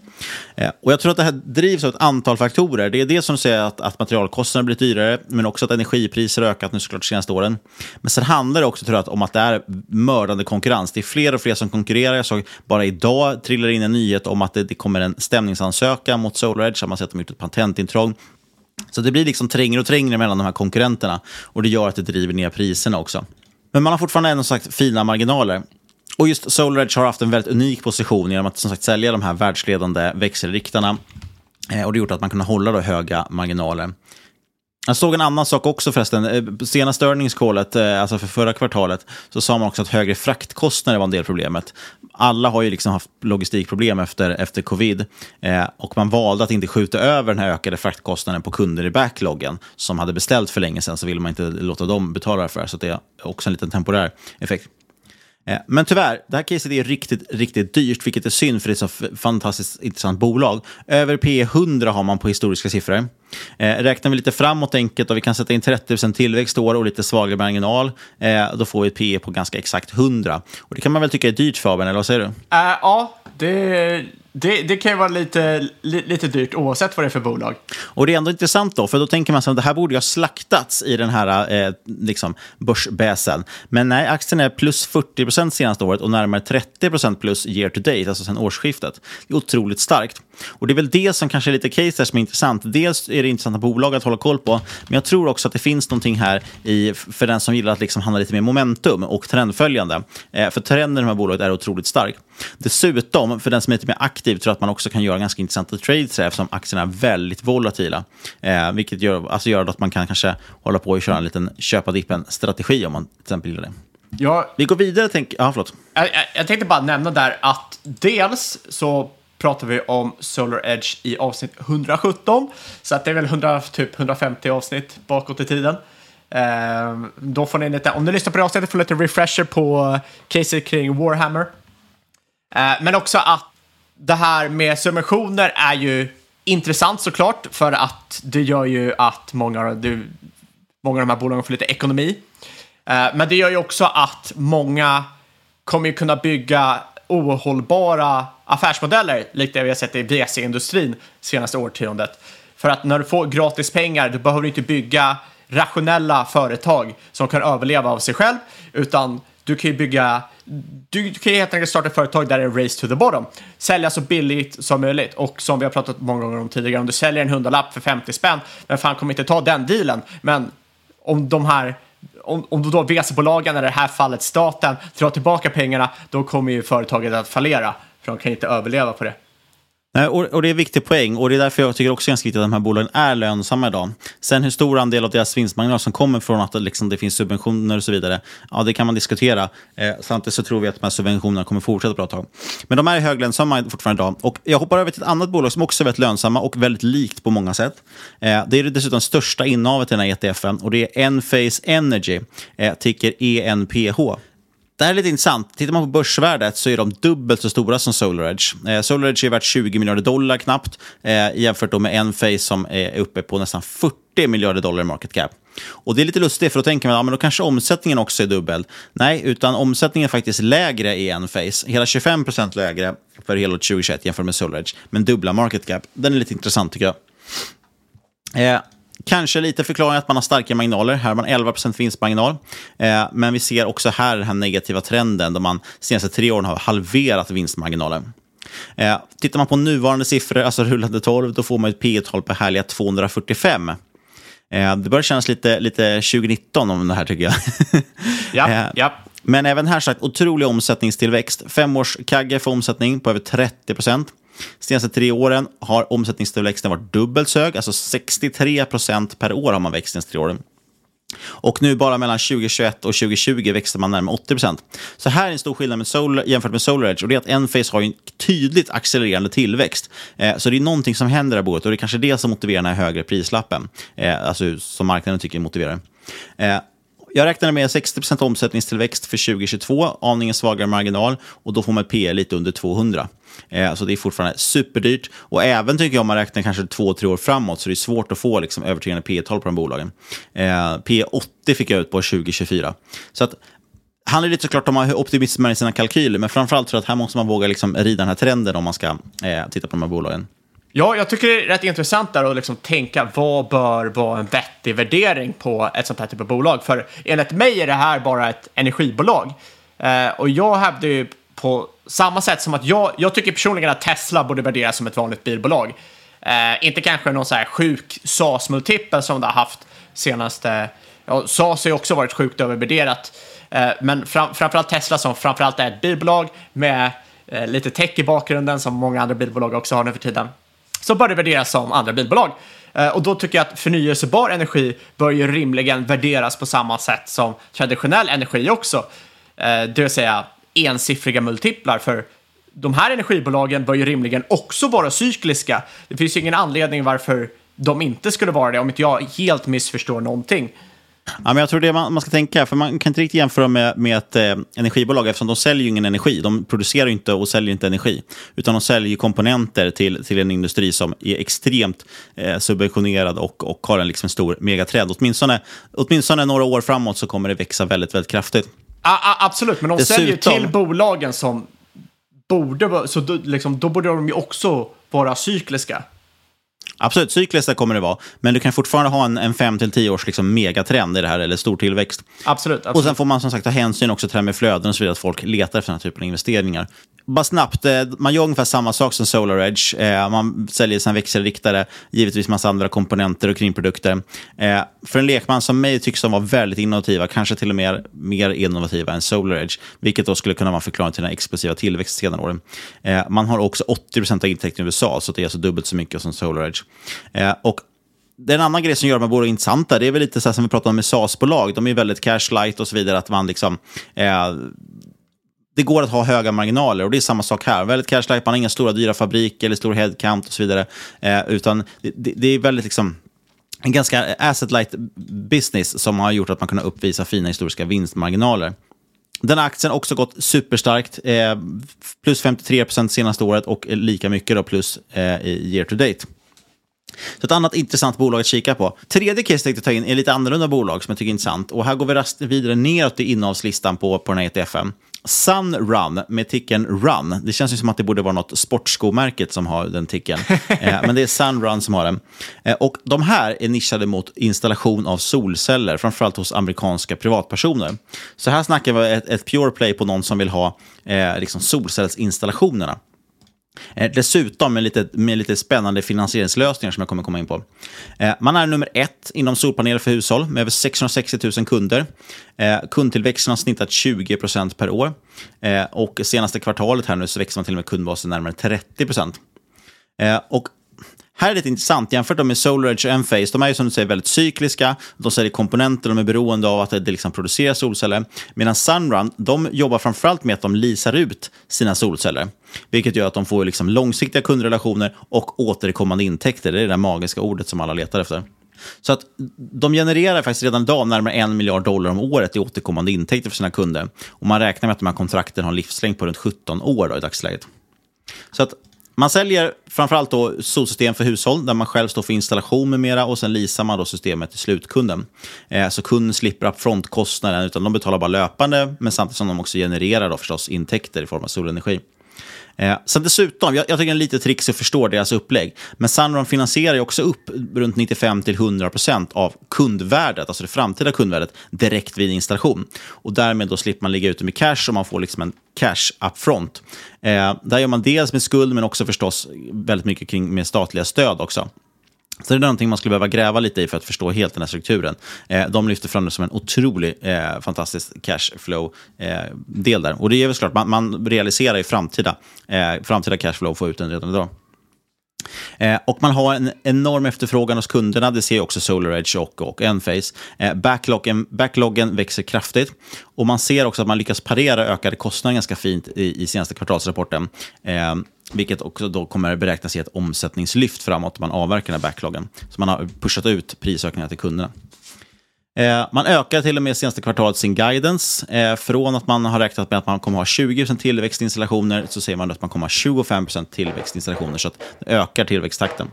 Eh, och jag tror att det här drivs av ett antal faktorer. Det är det som säger att, att materialkostnaderna blir dyrare, men också att energipriser har ökat nu såklart de senaste åren. Men sen handlar det också tror jag, om att det är mördande konkurrens. Det är fler och fler som konkurrerar. Jag såg bara idag trillar in en nyhet om att det, det kommer en stämningsansökan mot SolarEdge. Man sett att de har gjort ett patentintrång. Så det blir liksom trängre och trängre mellan de här konkurrenterna och det gör att det driver ner priserna också. Men man har fortfarande ändå sagt fina marginaler. Och just SolarEdge har haft en väldigt unik position genom att som sagt sälja de här världsledande växelriktarna. Eh, och det har gjort att man kan hålla då höga marginaler. Jag såg en annan sak också förresten. Eh, senaste earnings callet, eh, alltså för förra kvartalet, så sa man också att högre fraktkostnader var en del problemet. Alla har ju liksom haft logistikproblem efter, efter covid eh, och man valde att inte skjuta över den här ökade fraktkostnaden på kunder i backloggen som hade beställt för länge sedan, så ville man inte låta dem betala för det, så det är också en liten temporär effekt. Eh, men tyvärr, det här caset är riktigt, riktigt dyrt, vilket är synd för det är ett så fantastiskt intressant bolag. Över P 100 har man på historiska siffror. Eh, räknar vi lite framåt enkelt och vi kan sätta in 30 tillväxt år och lite svagare marginal, eh, då får vi ett P på ganska exakt 100. Och det kan man väl tycka är dyrt Fabian, eller vad säger du? Eh, ja, det, det, det kan ju vara lite, li, lite dyrt oavsett vad det är för bolag. Och det är ändå intressant då, för då tänker man att det här borde ju ha slaktats i den här eh, liksom börsbäsen. Men nej, aktien är plus 40 procent senaste året och närmare 30 procent plus year to date, alltså sedan årsskiftet. Det är otroligt starkt. Och det är väl det som kanske är lite case här som är intressant. Dels är det intressanta bolag att hålla koll på, men jag tror också att det finns någonting här i, för den som gillar att liksom handla lite mer momentum och trendföljande. Eh, för trenden i de här bolaget är otroligt stark. Dessutom, för den som är lite mer aktiv, tror jag att man också kan göra ganska intressanta trades här, eftersom aktierna är väldigt volatila. Eh, vilket gör, alltså gör att man kan kanske hålla på och köra en liten köpa-dippen-strategi om man till exempel gillar det. Ja, Vi går vidare, tänk... Ja, förlåt. Jag, jag, jag tänkte bara nämna där att dels så pratar vi om Solar Edge i avsnitt 117, så att det är väl 100, typ 150 avsnitt bakåt i tiden. Eh, då får ni lite, om ni lyssnar på det avsnittet får ni lite refresher på eh, caset kring Warhammer. Eh, men också att det här med subventioner är ju intressant såklart för att det gör ju att många, det, många av de här bolagen får lite ekonomi. Eh, men det gör ju också att många kommer ju kunna bygga ohållbara affärsmodeller, likt det vi har sett i VC-industrin senaste årtiondet. För att när du får gratis pengar, du behöver inte bygga rationella företag som kan överleva av sig själv, utan du kan ju bygga du kan ju helt enkelt starta ett företag där det är race to the bottom. Sälja så billigt som möjligt. Och som vi har pratat många gånger om tidigare, om du säljer en hundralapp för 50 spänn, vem fan kommer inte ta den dealen? Men om de här om, om då VC-bolagen, eller i det här fallet staten, drar tillbaka pengarna, då kommer ju företaget att fallera. För de kan inte överleva på det. Nej, och, och, det är en viktig poäng och det är därför jag tycker också ganska viktigt att de här bolagen är lönsamma idag. Sen hur stor andel av deras vinstmarginal som kommer från att liksom, det finns subventioner och så vidare, ja det kan man diskutera. Eh, samtidigt så tror vi att de här subventionerna kommer fortsätta ett bra tag. Men de är höglönsamma fortfarande idag. Och jag hoppar över till ett annat bolag som också är väldigt lönsamma och väldigt likt på många sätt. Eh, det är dessutom största innehavet i den här ETFen och det är Enphase Energy, eh, ticker ENPH. Det här är lite intressant. Tittar man på börsvärdet så är de dubbelt så stora som SolarEdge. Eh, SolarEdge är värt 20 miljarder dollar knappt eh, jämfört med Enphase som är uppe på nästan 40 miljarder dollar i market cap. Och det är lite lustigt, för då tänker man ja, men då kanske omsättningen också är dubbel. Nej, utan omsättningen är faktiskt lägre i Enphase. Hela 25 procent lägre för hela 2021 jämfört med SolarEdge. Men dubbla market cap. Den är lite intressant tycker jag. Eh, Kanske lite förklaring att man har starka marginaler. Här har man 11 vinstmarginal. Eh, men vi ser också här den här negativa trenden där man de senaste tre åren har halverat vinstmarginalen. Eh, tittar man på nuvarande siffror, alltså rullande 12, då får man ett P tal på härliga 245. Eh, det börjar kännas lite, lite 2019 om det här tycker jag. ja, eh, ja. Men även här sagt, otrolig omsättningstillväxt. Femårs kagge för omsättning på över 30 procent. Senaste tre åren har omsättningstillväxten varit dubbelt så hög, alltså 63 procent per år har man växt senaste tre åren. Och nu bara mellan 2021 och 2020 växte man närmare 80 procent. Så här är en stor skillnad med Solar, jämfört med SolarEdge och det är att Enphase har en tydligt accelererande tillväxt. Eh, så det är någonting som händer där bordet och det är kanske det som motiverar den här högre prislappen. Eh, alltså som marknaden tycker motiverar. Eh, jag räknar med 60% omsättningstillväxt för 2022, aningen svagare marginal och då får man P lite under 200. Eh, så det är fortfarande superdyrt. Och även tycker jag om man räknar kanske två, tre år framåt så det är svårt att få liksom, övertygande P tal på de bolagen. Eh, P80 fick jag ut på 2024. Så att handlar lite såklart om hur optimism är i sina kalkyler, men framförallt tror jag att här måste man våga liksom rida den här trenden om man ska eh, titta på de här bolagen. Ja, jag tycker det är rätt intressant där att liksom tänka vad bör vara en vettig värdering på ett sånt här typ av bolag. För enligt mig är det här bara ett energibolag. Eh, och jag hävdar ju på samma sätt som att jag, jag tycker personligen att Tesla borde värderas som ett vanligt bilbolag. Eh, inte kanske någon så här sjuk SAS-multipel som det har haft senaste... Ja, SAS har ju också varit sjukt övervärderat. Eh, men fram, framförallt Tesla som framförallt är ett bilbolag med eh, lite tech i bakgrunden som många andra bilbolag också har nu för tiden. Så bör det värderas som andra bilbolag. Eh, och då tycker jag att förnyelsebar energi bör ju rimligen värderas på samma sätt som traditionell energi också. Eh, det vill säga ensiffriga multiplar för de här energibolagen bör ju rimligen också vara cykliska. Det finns ju ingen anledning varför de inte skulle vara det om inte jag helt missförstår någonting. Ja, men jag tror det man, man ska tänka, för man kan inte riktigt jämföra med, med ett eh, energibolag eftersom de säljer ju ingen energi. De producerar inte och säljer inte energi, utan de säljer komponenter till, till en industri som är extremt eh, subventionerad och, och har en liksom stor megatrend. Åtminstone, åtminstone några år framåt så kommer det växa väldigt, väldigt kraftigt. A absolut, men de Dessutom... säljer till bolagen som borde, så då, liksom, då borde de ju också vara cykliska. Absolut, cykliskt kommer det vara. Men du kan fortfarande ha en, en 5-10 års liksom megatrend i det här, eller stor tillväxt. Absolut, absolut. Och sen får man som sagt ta hänsyn också till det här med flöden och så vidare, att folk letar efter den här typen av investeringar bara snabbt, eh, man gör ungefär samma sak som SolarEdge. Eh, man säljer sina växelriktare, givetvis massa andra komponenter och kringprodukter. Eh, för en lekman som mig tycks de vara väldigt innovativa, kanske till och med mer innovativa än SolarEdge, vilket då skulle kunna vara förklaring till den explosiva tillväxten senare åren. Man har också 80% av intäkterna i USA, så det är alltså dubbelt så mycket som Eh, och det är en annan grej som gör de här bolagen intressanta. Det är väl lite så som vi pratade om med SAS-bolag. De är väldigt cash light och så vidare. Att man liksom, eh, det går att ha höga marginaler och det är samma sak här. Väldigt cashlight, man har inga stora dyra fabriker eller stor headcount och så vidare. Eh, utan det, det, är väldigt liksom en ganska asset-light business som har gjort att man kunnat uppvisa fina historiska vinstmarginaler. Den här aktien har också gått superstarkt, eh, plus 53 procent senaste året och lika mycket då plus eh, year to date. Så ett annat intressant bolag att kika på. Tredje case jag tänkte ta in är lite annorlunda bolag som jag tycker är intressant. Och här går vi vidare neråt i innehavslistan på, på den här ETFen. Sunrun med ticken Run. Det känns ju som att det borde vara något sportskomärket som har den ticken. eh, men det är Sunrun som har den. Eh, och de här är nischade mot installation av solceller, framförallt hos amerikanska privatpersoner. Så här snackar vi ett, ett pure play på någon som vill ha eh, liksom solcellsinstallationerna. Eh, dessutom med lite, med lite spännande finansieringslösningar som jag kommer komma in på. Eh, man är nummer ett inom solpaneler för hushåll med över 660 000 kunder. Eh, kundtillväxten har snittat 20% per år. och senaste kvartalet här nu så växer man till och med kundbasen närmare 30 och här är det intressant, jämfört med SolarEdge och Enphase, de är ju som du säger väldigt cykliska, de säljer komponenter, de är beroende av att det liksom produceras solceller. Medan Sunrun, de jobbar framförallt med att de leasar ut sina solceller. Vilket gör att de får liksom långsiktiga kundrelationer och återkommande intäkter. Det är det där magiska ordet som alla letar efter. Så att de genererar faktiskt redan idag närmare en miljard dollar om året i återkommande intäkter för sina kunder. Och man räknar med att de här kontrakten har en livslängd på runt 17 år då, i dagsläget. Så att man säljer framförallt då solsystem för hushåll där man själv står för installation med mera och sen leasar man då systemet till slutkunden. Eh, så kunden slipper frontkostnaden utan de betalar bara löpande men samtidigt som de också genererar då förstås intäkter i form av solenergi. Eh, sen dessutom, jag, jag tycker det är lite trixigt att förstå deras upplägg. Men Sunrun finansierar ju också upp runt 95-100% av kundvärdet, alltså det framtida kundvärdet, direkt vid installation. Och därmed då slipper man ligga ute med cash och man får liksom en cash upfront. Eh, där gör man dels med skuld, men också förstås väldigt mycket kring med statliga stöd också. Så det är någonting man skulle behöva gräva lite i för att förstå helt den här strukturen. Eh, de lyfter fram det som en otrolig, eh, fantastisk cashflow-del eh, där. Och det är väl klart, man, man realiserar ju framtida, eh, framtida cashflow och får ut den redan idag. Eh, och man har en enorm efterfrågan hos kunderna, det ser också SolarEdge och, och Enphase. Eh, backloggen, backloggen växer kraftigt och man ser också att man lyckas parera ökade kostnader ganska fint i, i senaste kvartalsrapporten. Eh, vilket också då kommer beräknas ge ett omsättningslyft framåt om man avverkar den här backloggen. Så man har pushat ut prisökningar till kunderna. Eh, man ökar till och med senaste kvartalet sin guidance. Eh, från att man har räknat med att man kommer ha 20% tillväxtinstallationer så säger man att man kommer ha 25% tillväxtinstallationer. Så att det ökar tillväxttakten.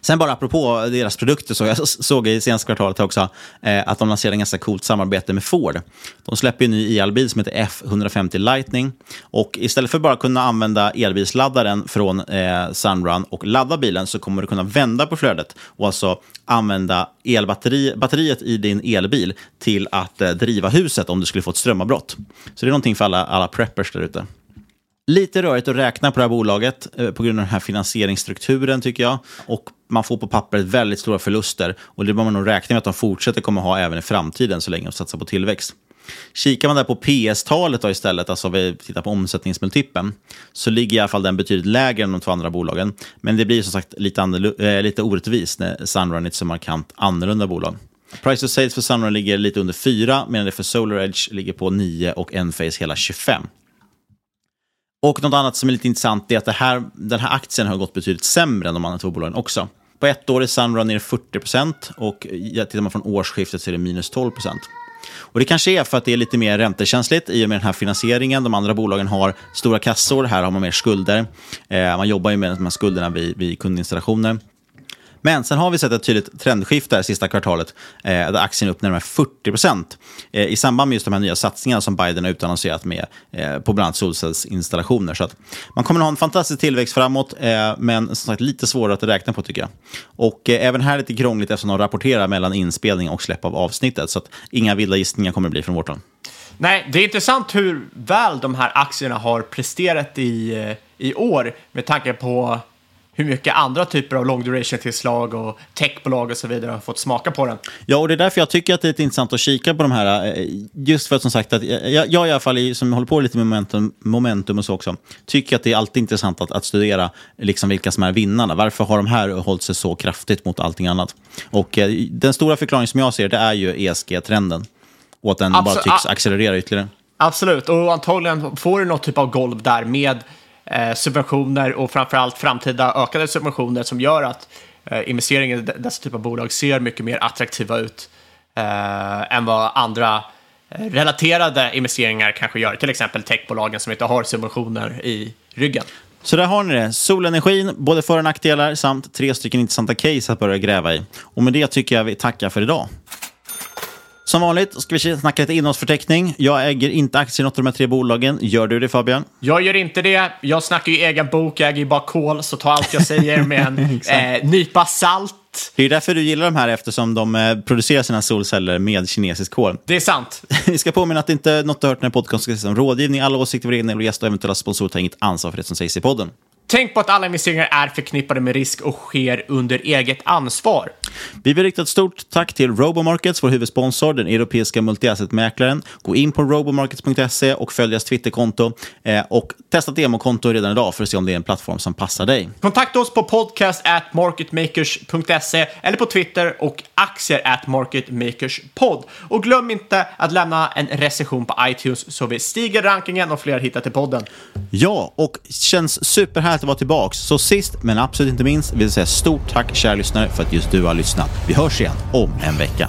Sen bara apropå deras produkter, så jag såg i senaste kvartalet också eh, att de lanserade en ganska coolt samarbete med Ford. De släpper en ny elbil som heter F150 Lightning. Och istället för att bara kunna använda elbilsladdaren från eh, Sunrun och ladda bilen så kommer du kunna vända på flödet och alltså använda elbatteriet i din elbil till att eh, driva huset om du skulle få ett strömavbrott. Så det är någonting för alla, alla preppers där ute. Lite rörigt att räkna på det här bolaget eh, på grund av den här finansieringsstrukturen tycker jag. Och man får på pappret väldigt stora förluster. Och det bör man nog räkna med att de fortsätter kommer ha även i framtiden så länge de satsar på tillväxt. Kikar man där på PS-talet istället, alltså vi tittar på omsättningsmultipeln, så ligger i alla fall den betydligt lägre än de två andra bolagen. Men det blir som sagt lite, äh, lite orättvist när Sunrun är ett så markant annorlunda bolag. Price of sales för Sunrun ligger lite under 4, medan det för SolarEdge ligger på 9 och Enphase hela 25. Och något annat som är lite intressant är att det här, den här aktien har gått betydligt sämre än de andra två bolagen också. På ett år är Sunrun ner 40% och tittar man från årsskiftet så är det minus 12% och Det kanske är för att det är lite mer räntekänsligt i och med den här finansieringen. De andra bolagen har stora kassor, här har man mer skulder. Eh, man jobbar ju med de här skulderna vid, vid kundinstallationer. Men sen har vi sett ett tydligt trendskifte det sista kvartalet eh, där aktien är upp närmare 40 procent eh, i samband med just de här nya satsningarna som Biden har utannonserat med eh, på bland annat solcellsinstallationer. Så att man kommer att ha en fantastisk tillväxt framåt, eh, men som sagt lite svårare att räkna på tycker jag. Och eh, även här lite krångligt eftersom de rapporterar mellan inspelning och släpp av avsnittet. Så att inga vilda gissningar kommer att bli från vårt håll. Nej, det är intressant hur väl de här aktierna har presterat i, eh, i år med tanke på hur mycket andra typer av long duration-tillslag och techbolag och så vidare har fått smaka på den. Ja, och det är därför jag tycker att det är intressant att kika på de här. Eh, just för att som sagt, att jag, jag i alla fall som håller på lite med momentum, momentum och så också, tycker att det är alltid intressant att, att studera liksom vilka som är vinnarna. Varför har de här hållit sig så kraftigt mot allting annat? Och eh, den stora förklaringen som jag ser, det är ju ESG-trenden. Och att den Absolut. bara tycks accelerera ytterligare. Absolut, och antagligen får du något typ av golv där med Eh, subventioner och framförallt framtida ökade subventioner som gör att eh, investeringar i dessa typer av bolag ser mycket mer attraktiva ut eh, än vad andra eh, relaterade investeringar kanske gör. Till exempel techbolagen som inte har subventioner i ryggen. Så där har ni det. Solenergin, både för och nackdelar samt tre stycken intressanta case att börja gräva i. Och med det tycker jag vi tackar för idag. Som vanligt ska vi snacka lite innehållsförteckning. Jag äger inte aktier i något av de här tre bolagen. Gör du det Fabian? Jag gör inte det. Jag snackar ju egen bok, jag äger ju bara kol, så ta allt jag säger med en eh, nypa salt. Det är därför du gillar de här eftersom de eh, producerar sina solceller med kinesisk kol. Det är sant. Vi ska påminna att det inte är något du hört den här podcasten som rådgivning. Alla åsikter, egna och gäster och eventuella sponsorer tar inget ansvar för det som sägs i podden. Tänk på att alla investeringar är förknippade med risk och sker under eget ansvar. Vi vill rikta ett stort tack till Robomarkets, vår huvudsponsor, den europeiska multiasset-mäklaren. Gå in på robomarkets.se och följ deras Twitterkonto eh, och testa ett demokonto redan idag för att se om det är en plattform som passar dig. Kontakta oss på podcast at marketmakers.se eller på Twitter och aktier at marketmakerspod. Och glöm inte att lämna en recension på iTunes så vi stiger rankingen och fler hittar till podden. Ja, och känns superhärligt att vara tillbaka. Så sist men absolut inte minst vill jag säga stort tack kära lyssnare för att just du har lyssnat. Vi hörs igen om en vecka.